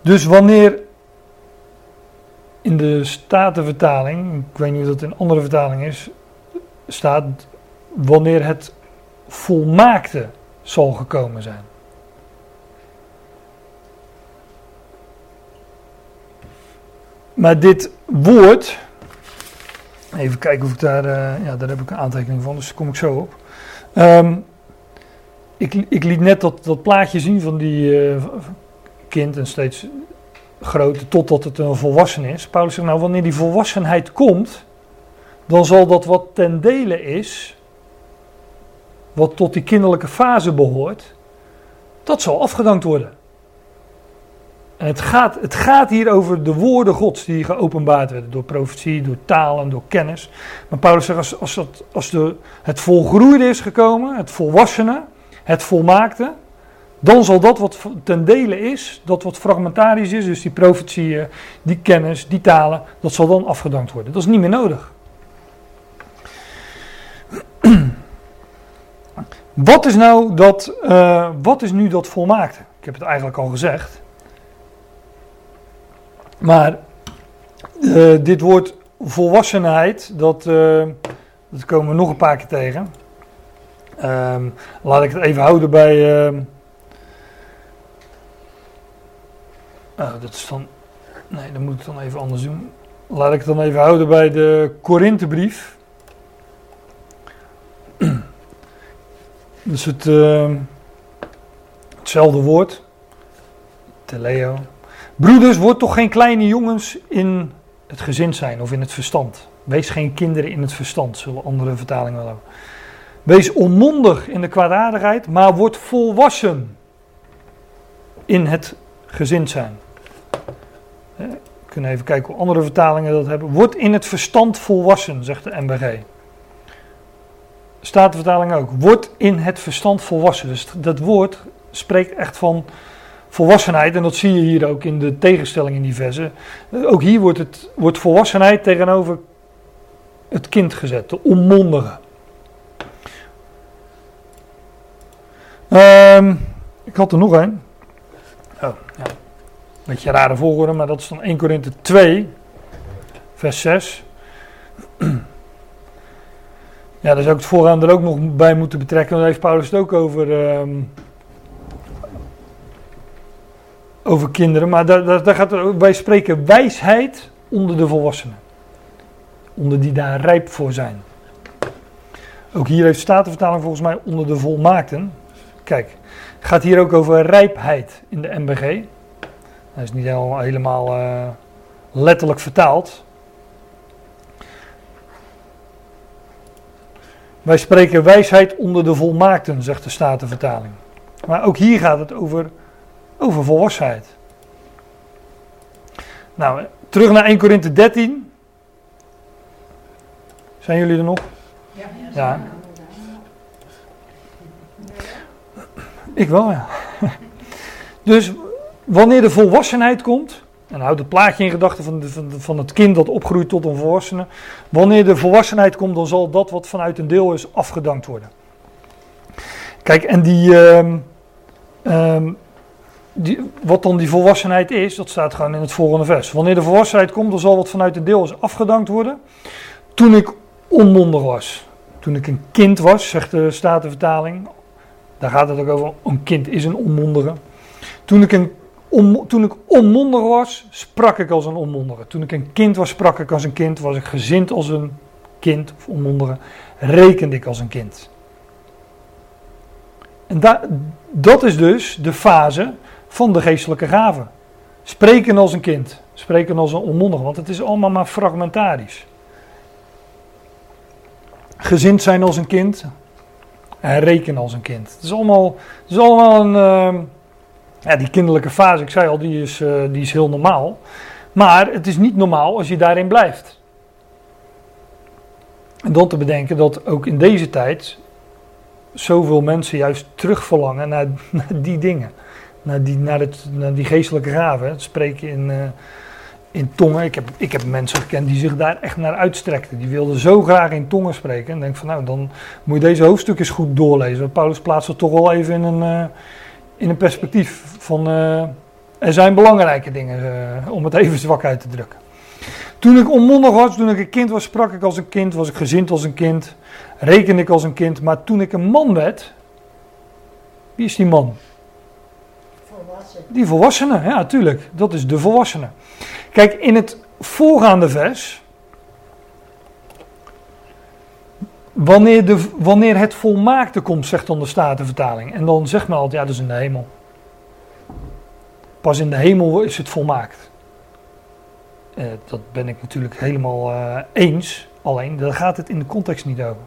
Dus wanneer in de Statenvertaling, ik weet niet of dat in andere vertalingen is, staat wanneer het volmaakte zal gekomen zijn. Maar dit woord, even kijken of ik daar, eh, ja, daar heb ik een aantekening van, dus daar kom ik zo op. Ehm, ik, ik liet net dat, dat plaatje zien van die eh, kind en steeds groter totdat het een volwassen is. Paulus zegt nou, wanneer die volwassenheid komt, dan zal dat wat ten dele is, wat tot die kinderlijke fase behoort, dat zal afgedankt worden. Het gaat, het gaat hier over de woorden Gods die geopenbaard werden door profetie, door talen, door kennis. Maar Paulus zegt, als, als, dat, als de, het volgroeide is gekomen, het volwassene, het volmaakte, dan zal dat wat ten dele is, dat wat fragmentarisch is, dus die profetieën, die kennis, die talen, dat zal dan afgedankt worden. Dat is niet meer nodig. Wat is nou dat, eh, wat is nu dat volmaakte? Ik heb het eigenlijk al gezegd. Maar eh, dit woord volwassenheid, dat, eh, dat komen we nog een paar keer tegen. Ehm, laat ik het even houden bij. ehm, oh, dat is dan. Nee, dan moet ik dan even anders doen. Laat ik het dan even houden bij de Korinthebrief. Dus het, ehm, hetzelfde woord. Teleo. Broeders, word toch geen kleine jongens in het gezin zijn of in het verstand. Wees geen kinderen in het verstand, zullen andere vertalingen wel hebben. Wees onmondig in de kwaadaardigheid, maar word volwassen in het gezin zijn. We kunnen even kijken hoe andere vertalingen dat hebben. Word in het verstand volwassen, zegt de MBG. Staat de vertaling ook. Word in het verstand volwassen. Dus dat woord spreekt echt van volwassenheid. En dat zie je hier ook in de tegenstelling in die versen. Eh, Ook hier wordt, het, wordt volwassenheid tegenover het kind gezet. De onmondige. Ehm, ik had er nog een. Oh, ja. Beetje rare volgorde, maar dat is dan 1 Korinthe 2, vers 6. Ja, daar zou ik het vooraan er ook nog bij moeten betrekken. Daar heeft Paulus het ook over, ehm, over kinderen. Maar daar, daar, daar gaat ook- wij spreken wijsheid onder de volwassenen. Onder die daar rijp voor zijn. Ook hier heeft Statenvertaling volgens mij onder de volmaakten. Kijk, gaat hier ook over rijpheid in de MBG. Dat is niet helemaal, helemaal eh, letterlijk vertaald. Wij spreken wijsheid onder de volmaakten, zegt de Statenvertaling. Maar ook hier gaat het over, over volwassenheid. Nou, terug naar 1 Korinthe 13. Zijn jullie er nog? Ja. Ja. Ik wel, ja. Dus wanneer de volwassenheid komt, en houd het plaatje in gedachten van, van, van het kind dat opgroeit tot een volwassene. Wanneer de volwassenheid komt, dan zal dat wat vanuit een deel is afgedankt worden. Kijk, en die, ehm, ehm, die, wat dan die volwassenheid is, dat staat gewoon in het volgende vers. Wanneer de volwassenheid komt, dan zal wat vanuit een deel is afgedankt worden. Toen ik onmondig was, toen ik een kind was, zegt de Statenvertaling. Daar gaat het ook over, een kind is een onmondige. Toen ik, een, on, toen ik onmondig was, sprak ik als een onmondige. Toen ik een kind was, sprak ik als een kind. Was ik gezind als een kind of onmondige, rekende ik als een kind. En da, dat is dus de fase van de geestelijke gaven. Spreken als een kind, spreken als een onmondige, want het is allemaal maar fragmentarisch. Gezind zijn als een kind en rekenen als een kind. Het is allemaal, het is allemaal een. ehm, ja, die kinderlijke fase, ik zei al, die is, eh, die is heel normaal. Maar het is niet normaal als je daarin blijft. En dan te bedenken dat ook in deze tijd zoveel mensen juist terugverlangen naar die dingen. Naar die, naar, het, naar die geestelijke gaven. Het spreken in, eh, in tongen. Ik heb, ik heb mensen gekend die zich daar echt naar uitstrekten. Die wilden zo graag in tongen spreken. En denk van nou, dan moet je deze hoofdstukjes goed doorlezen. Want Paulus plaatst het toch wel even in een, eh, in een perspectief van... eh, er zijn belangrijke dingen, om het even zwak uit te drukken. Toen ik onmondig was, toen ik een kind was, sprak ik als een kind, was ik gezind als een kind, rekende ik als een kind. Maar toen ik een man werd, wie is die man? Die volwassene, ja, tuurlijk. Dat is de volwassene. Kijk, in het voorgaande vers. Wanneer, de, wanneer het volmaakte komt, zegt dan de Statenvertaling. En dan zegt men altijd, ja, dat is in de hemel. Pas in de hemel is het volmaakt. Eh, dat ben ik natuurlijk helemaal eh, eens. Alleen, daar gaat het in de context niet over.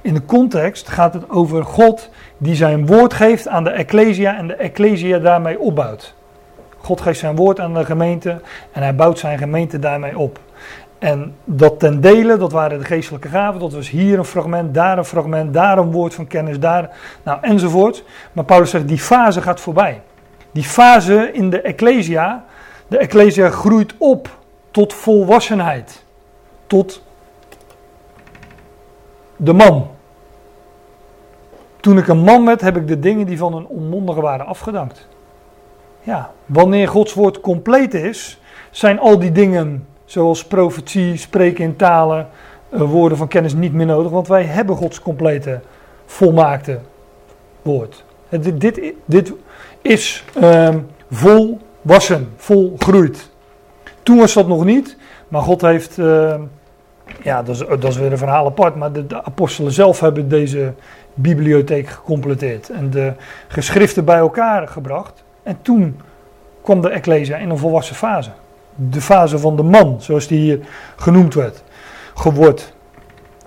In de context gaat het over God die zijn woord geeft aan de Ecclesia en de Ecclesia daarmee opbouwt. God geeft zijn woord aan de gemeente en hij bouwt zijn gemeente daarmee op. En dat ten dele, dat waren de geestelijke gaven, dat was hier een fragment, daar een fragment, daar een woord van kennis, daar, nou enzovoort. Maar Paulus zegt, die fase gaat voorbij. Die fase in de Ecclesia, de Ecclesia groeit op tot volwassenheid, tot de man. Toen ik een man werd, heb ik de dingen die van een onmondige waren afgedankt. Ja, wanneer Gods woord compleet is, zijn al die dingen zoals profetie, spreken in talen, eh, woorden van kennis niet meer nodig, want wij hebben Gods complete, volmaakte woord. Dit, dit, dit is ehm, volwassen, volgroeid. Toen was dat nog niet, maar God heeft, ehm, ja, dat is, dat is weer een verhaal apart, maar de apostelen zelf hebben deze bibliotheek gecompleteerd en de geschriften bij elkaar gebracht. En toen kwam de Ecclesia in een volwassen fase. De fase van de man, zoals die hier genoemd werd, geword.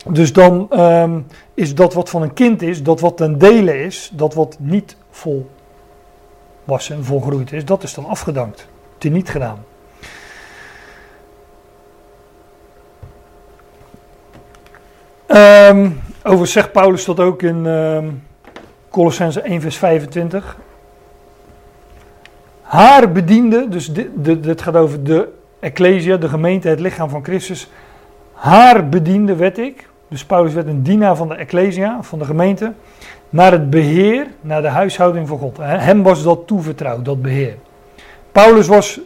Dus dan ehm, is dat wat van een kind is, dat wat ten dele is, dat wat niet volwassen, volgroeid is, dat is dan afgedankt. Teniet gedaan. Ehm over zegt Paulus dat ook in ehm Colossense 1 vers 25. Haar bediende, dus dit, dit, dit gaat over de Ecclesia, de gemeente, het lichaam van Christus. Haar bediende werd ik, dus Paulus werd een dienaar van de Ecclesia, van de gemeente, naar het beheer, naar de huishouding van God. Hem was dat toevertrouwd, dat beheer. Paulus was,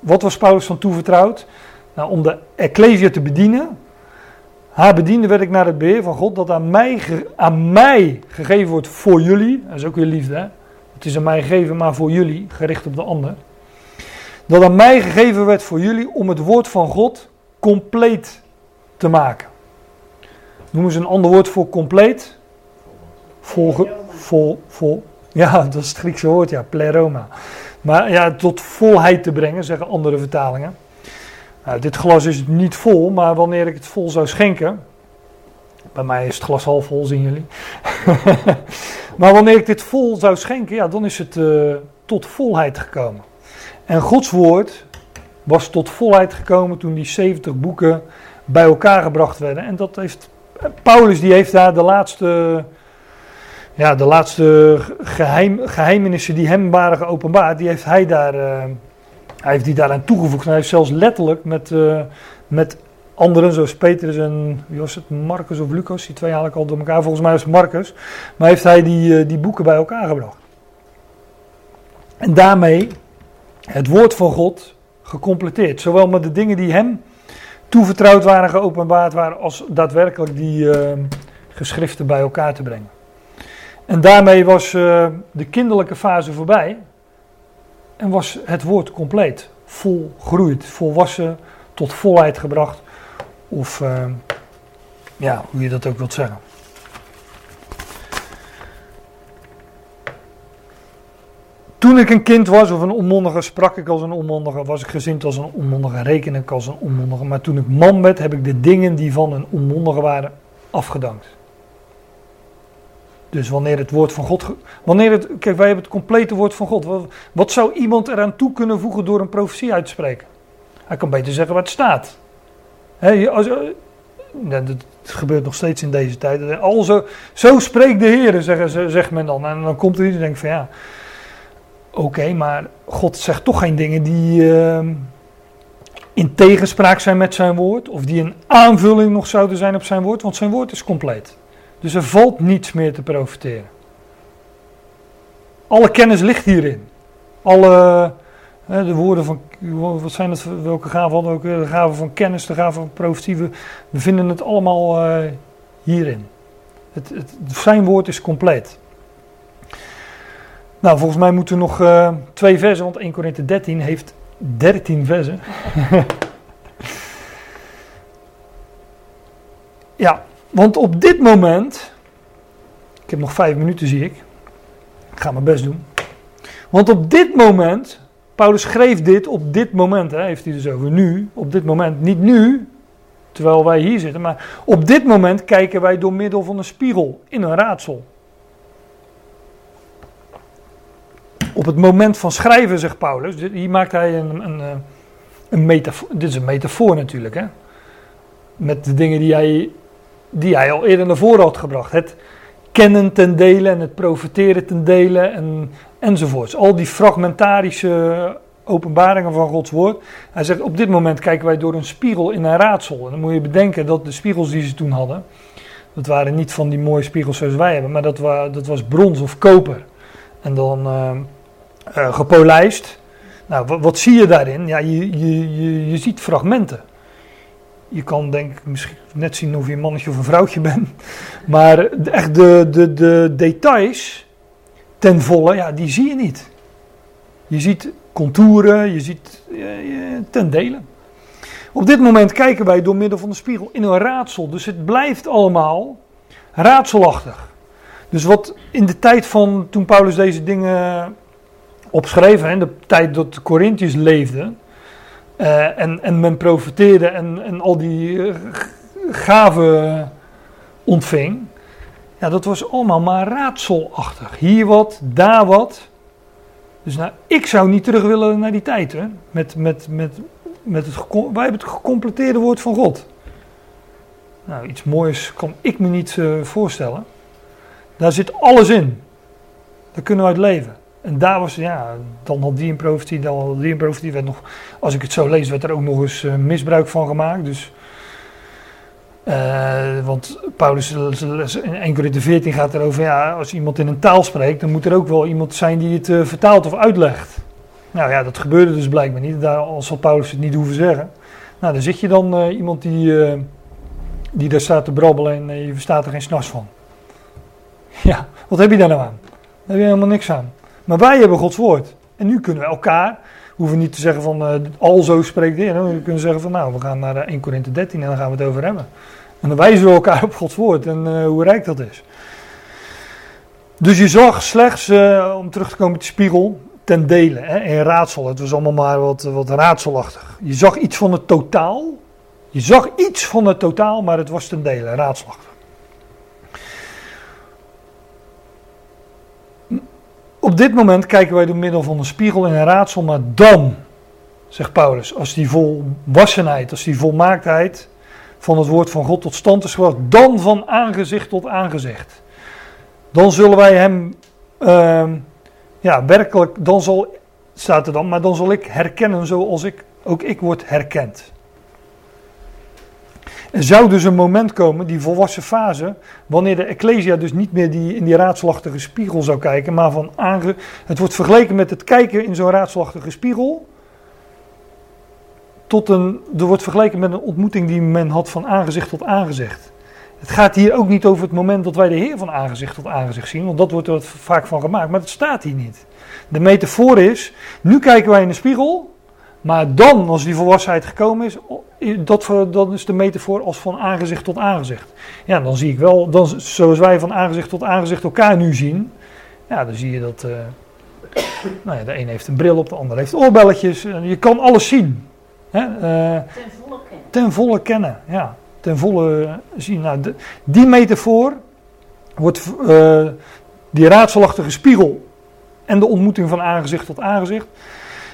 wat was Paulus van toevertrouwd? Nou, om de Ecclesia te bedienen, haar bediende werd ik naar het beheer van God, dat aan mij, aan mij gegeven wordt voor jullie. Dat is ook weer liefde, hè? Het is aan mij gegeven, maar voor jullie, gericht op de ander. Dat aan mij gegeven werd voor jullie om het woord van God compleet te maken. Noemen ze een ander woord voor compleet? Vol, vol, vol. Ja, dat is het Griekse woord, ja, pleroma. Maar ja, tot volheid te brengen, zeggen andere vertalingen. Nou, dit glas is niet vol, maar wanneer ik het vol zou schenken, Bij mij is het glas half vol, zien jullie. maar wanneer ik dit vol zou schenken, ja, dan is het eh, tot volheid gekomen. En Gods woord was tot volheid gekomen toen die 70 boeken bij elkaar gebracht werden. En dat heeft, Paulus die heeft daar de laatste, ja, de laatste geheim, geheimenissen die hem waren geopenbaard, die heeft hij daar, eh, hij heeft die daaraan toegevoegd. En hij heeft zelfs letterlijk met, eh, met anderen, zoals Petrus en het, Marcus of Lucas, die twee haal ik al door elkaar, volgens mij het Marcus, maar heeft hij die, eh, die boeken bij elkaar gebracht. En daarmee het woord van God gecompleteerd. Zowel met de dingen die hem toevertrouwd waren, geopenbaard waren, als daadwerkelijk die uh, geschriften bij elkaar te brengen. En daarmee was de kinderlijke fase voorbij en was het woord compleet, volgroeid, volwassen, tot volheid gebracht, of uh, ja, hoe je dat ook wilt zeggen. Toen ik een kind was of een onmondige, sprak ik als een onmondige, was ik gezind als een onmondige, reken ik als een onmondige. Maar toen ik man werd, heb ik de dingen die van een onmondige waren afgedankt. Dus wanneer het woord van God. Wanneer het, kijk, wij hebben het complete woord van God. Wat, zou iemand eraan toe kunnen voegen door een profetie uit te spreken? Hij kan beter zeggen wat staat. He, als, dat gebeurt nog steeds in deze tijd. Al zo, zo spreekt de Heer, zeggen, zegt men dan. En dan komt er iets en denkt van ja. Oké, maar God zegt toch geen dingen die uh, in tegenspraak zijn met zijn woord. Of die een aanvulling nog zouden zijn op zijn woord. Want zijn woord is compleet. Dus er valt niets meer te profiteren. Alle kennis ligt hierin. Alle de woorden van, wat zijn het, welke gaven hadden we ook? De gaven van kennis, de gaven van profetie. We, vinden het allemaal uh, hierin. Het, het, zijn woord is compleet. Nou, volgens mij moeten we nog uh, twee versen, want 1 Korinthe 13 heeft 13 versen. ja, want op dit moment, ik heb nog vijf minuten zie ik, ik ga mijn best doen. Want op dit moment Paulus schreef dit op dit moment, hè, heeft hij dus over nu, op dit moment, niet nu, terwijl wij hier zitten, maar op dit moment kijken wij door middel van een spiegel in een raadsel. Op het moment van schrijven, zegt Paulus, hier maakt hij een, een, eh, een metafoor, dit is een metafoor natuurlijk, hè, met de dingen die hij, die hij al eerder naar voren had gebracht. Het kennen ten dele en het profiteren ten dele en enzovoorts. Al die fragmentarische openbaringen van Gods woord. Hij zegt, op dit moment kijken wij door een spiegel in een raadsel. En dan moet je bedenken dat de spiegels die ze toen hadden, dat waren niet van die mooie spiegels zoals wij hebben, maar dat, dat was brons of koper. En dan uh, uh, gepolijst. Nou, wat, wat, zie je daarin? Ja, je, je, je, je ziet fragmenten. Je kan denk ik misschien net zien of je een mannetje of een vrouwtje bent. Maar echt de, de, de details ten volle, ja, die zie je niet. Je ziet contouren, je ziet uh, ten dele. Op dit moment kijken wij door middel van de spiegel in een raadsel. Dus het blijft allemaal raadselachtig. Dus wat in de tijd van toen Paulus deze dingen opschreef, in de tijd dat de Corinthiërs leefden, uh, en, en men profiteerde en, en al die uh, gaven ontving, ja, dat was allemaal maar raadselachtig. Hier wat, daar wat. Dus nou, ik zou niet terug willen naar die tijd. Hè? Met, met, met, met het, wij hebben het gecompleteerde woord van God. Nou, iets moois kan ik me niet uh, voorstellen. Daar zit alles in. Daar kunnen we uit leven. En daar was, ja, dan had die een profetie, dan had die een profetie. Werd nog, als ik het zo lees, werd er ook nog eens uh, misbruik van gemaakt. Dus uh, want Paulus in 1 Corinthië 14 gaat erover, ja, als iemand in een taal spreekt, dan moet er ook wel iemand zijn die het vertaalt of uitlegt. Nou ja, dat gebeurde dus blijkbaar niet, daar al zal Paulus het niet hoeven zeggen. Nou, dan zit je dan iemand die, die daar staat te brabbelen en je verstaat er geen s'nachts van. Ja, wat heb je daar nou aan? Daar heb je helemaal niks aan. Maar wij hebben Gods woord. En nu kunnen we elkaar, hoeven niet te zeggen van uh, al zo spreekt de Heer. We kunnen zeggen van nou, we gaan naar 1 Korinthe 13 en dan gaan we het over hebben. En dan wijzen we elkaar op Gods woord en uh, hoe rijk dat is. Dus je zag slechts, om terug te komen op de spiegel, ten dele, hè, raadsel. Het was allemaal maar wat, wat raadselachtig. Je zag iets van het totaal. Je zag iets van het totaal, maar het was ten dele, raadselachtig. Op dit moment kijken wij door middel van een spiegel in een raadsel, maar dan, zegt Paulus, als die volwassenheid, als die volmaaktheid van het woord van God tot stand is gebracht, dan van aangezicht tot aangezicht. Dan zullen wij hem, ehm, ja, werkelijk, dan zal, staat er dan, maar dan zal ik herkennen zoals ik, ook ik word herkend. Er zou dus een moment komen, die volwassen fase, wanneer de Ecclesia dus niet meer die, in die raadselachtige spiegel zou kijken, maar van aange... Het wordt vergeleken met het kijken in zo'n raadselachtige spiegel. Tot een, er wordt vergeleken met een ontmoeting die men had van aangezicht tot aangezicht. Het gaat hier ook niet over het moment dat wij de Heer van aangezicht tot aangezicht zien, want dat wordt er vaak van gemaakt, maar het staat hier niet. De metafoor is, nu kijken wij in de spiegel, maar dan, als die volwassenheid gekomen is, dat, dan is de metafoor als van aangezicht tot aangezicht. Ja, dan zie ik wel, dan, zoals wij van aangezicht tot aangezicht elkaar nu zien, ja, dan zie je dat, uh, nou ja, de een heeft een bril op, de ander heeft oorbelletjes. Je kan alles zien. Hè? Uh, ten volle kennen. Ten volle kennen, ja. Ten volle zien. Nou, de, die metafoor wordt, uh, die raadselachtige spiegel en de ontmoeting van aangezicht tot aangezicht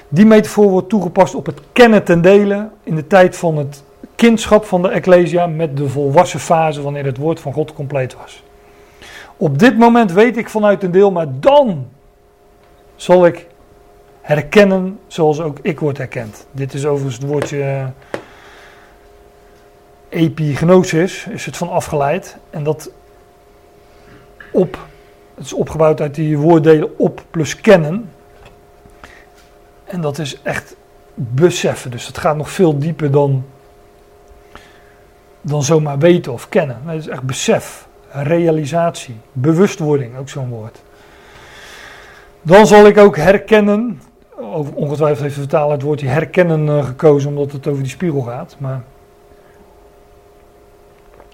die metafoor wordt toegepast op het kennen ten dele in de tijd van het kindschap van de Ecclesia met de volwassen fase wanneer het woord van God compleet was. Op dit moment weet ik vanuit een deel, maar dan zal ik herkennen zoals ook ik word herkend. Dit is overigens het woordje uh, epignosis, is het van afgeleid. En dat op, het is opgebouwd uit die woorddelen op plus kennen. En dat is echt beseffen. Dus het gaat nog veel dieper dan, dan zomaar weten of kennen. Het is echt besef, realisatie, bewustwording, ook zo'n woord. Dan zal ik ook herkennen. Ongetwijfeld heeft de vertaler het woordje herkennen eh, gekozen omdat het over die spiegel gaat. Maar,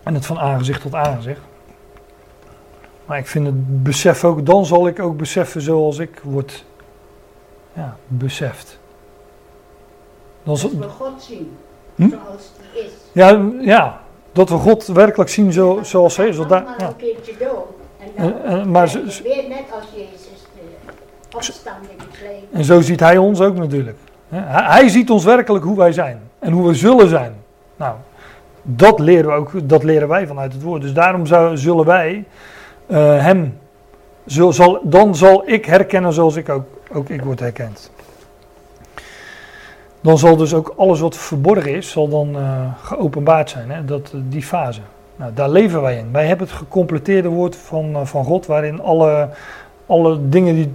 en het van aangezicht tot aangezicht. Maar ik vind het besef ook, dan zal ik ook beseffen zoals ik word ja, beseft. Dat we God zien, hm? zoals hij is. Ja, ja, dat we God werkelijk zien zo, zoals hij is. Dat daar, ja. een keertje dood. En dan En- en- maar ze- weer net als Jezus de opstaan in het leven. En zo ziet hij ons ook natuurlijk. Hij, hij ziet ons werkelijk hoe wij zijn en hoe we zullen zijn. Nou, dat leren, we ook, dat leren wij vanuit het woord. Dus daarom zou, zullen wij eh, hem, zal, dan zal ik herkennen zoals ik ook, ook ik word herkend. Dan zal dus ook alles wat verborgen is, zal dan eh, geopenbaard zijn. Hè? Dat, eh, die fase. Nou, daar leven wij in. Wij hebben het gecompleteerde woord van, eh, van God, waarin alle, alle dingen die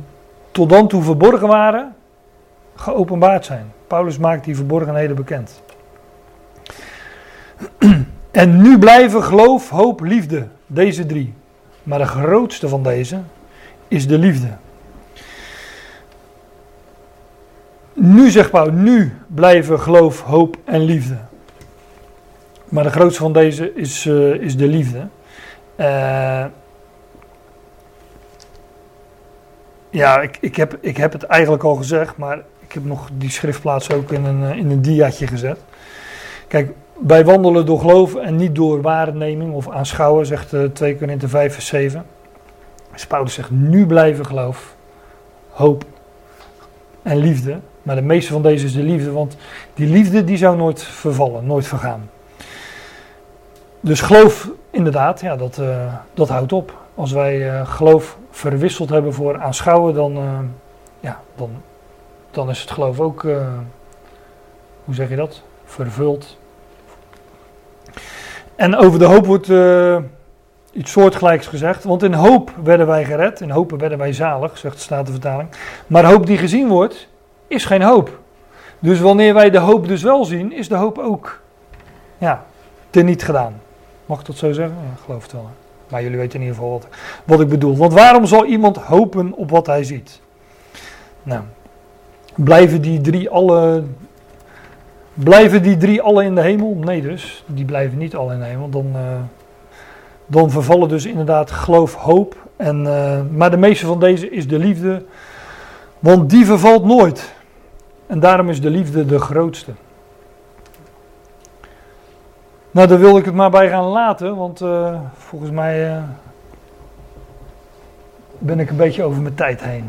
tot dan toe verborgen waren, geopenbaard zijn. Paulus maakt die verborgenheden bekend. En nu blijven geloof, hoop, liefde. Deze drie. Maar de grootste van deze is de liefde. Nu zegt Paulus, nu blijven geloof, hoop en liefde. Maar de grootste van deze is, eh, is de liefde. Eh, ja, ik, ik, heb, ik heb het eigenlijk al gezegd, maar ik heb nog die schriftplaats ook in een, eh, in een diaatje gezet. Kijk, wij wandelen door geloof en niet door waarneming of aanschouwen, zegt eh 2 Korinthe 5 vers 7. Dus Paulus zegt, nu blijven geloof, hoop en liefde. Maar de meeste van deze is de liefde, want die liefde die zou nooit vervallen, nooit vergaan. Dus geloof, inderdaad, ja, dat, eh, dat houdt op. Als wij eh, geloof verwisseld hebben voor aanschouwen, dan, eh, ja, dan, dan is het geloof ook, hoe zeg je dat, vervuld. En over de hoop wordt iets soortgelijks gezegd. Want in hoop werden wij gered, in hoop werden wij zalig, zegt de Statenvertaling. Maar hoop die gezien wordt, is geen hoop. Dus wanneer wij de hoop dus wel zien, is de hoop ook ja, teniet gedaan. Mag ik dat zo zeggen? Ja, geloof het wel. Maar jullie weten in ieder geval wat, ik bedoel. Want waarom zal iemand hopen op wat hij ziet? Nou, blijven die drie alle. Blijven die drie alle in de hemel? Nee, dus. Die blijven niet alle in de hemel. Dan, eh, dan vervallen dus inderdaad geloof, hoop. En, eh, maar de meeste van deze is de liefde. Want die vervalt nooit. En daarom is de liefde de grootste. Nou, daar wil ik het maar bij gaan laten, want eh, volgens mij. eh, ben ik een beetje over mijn tijd heen.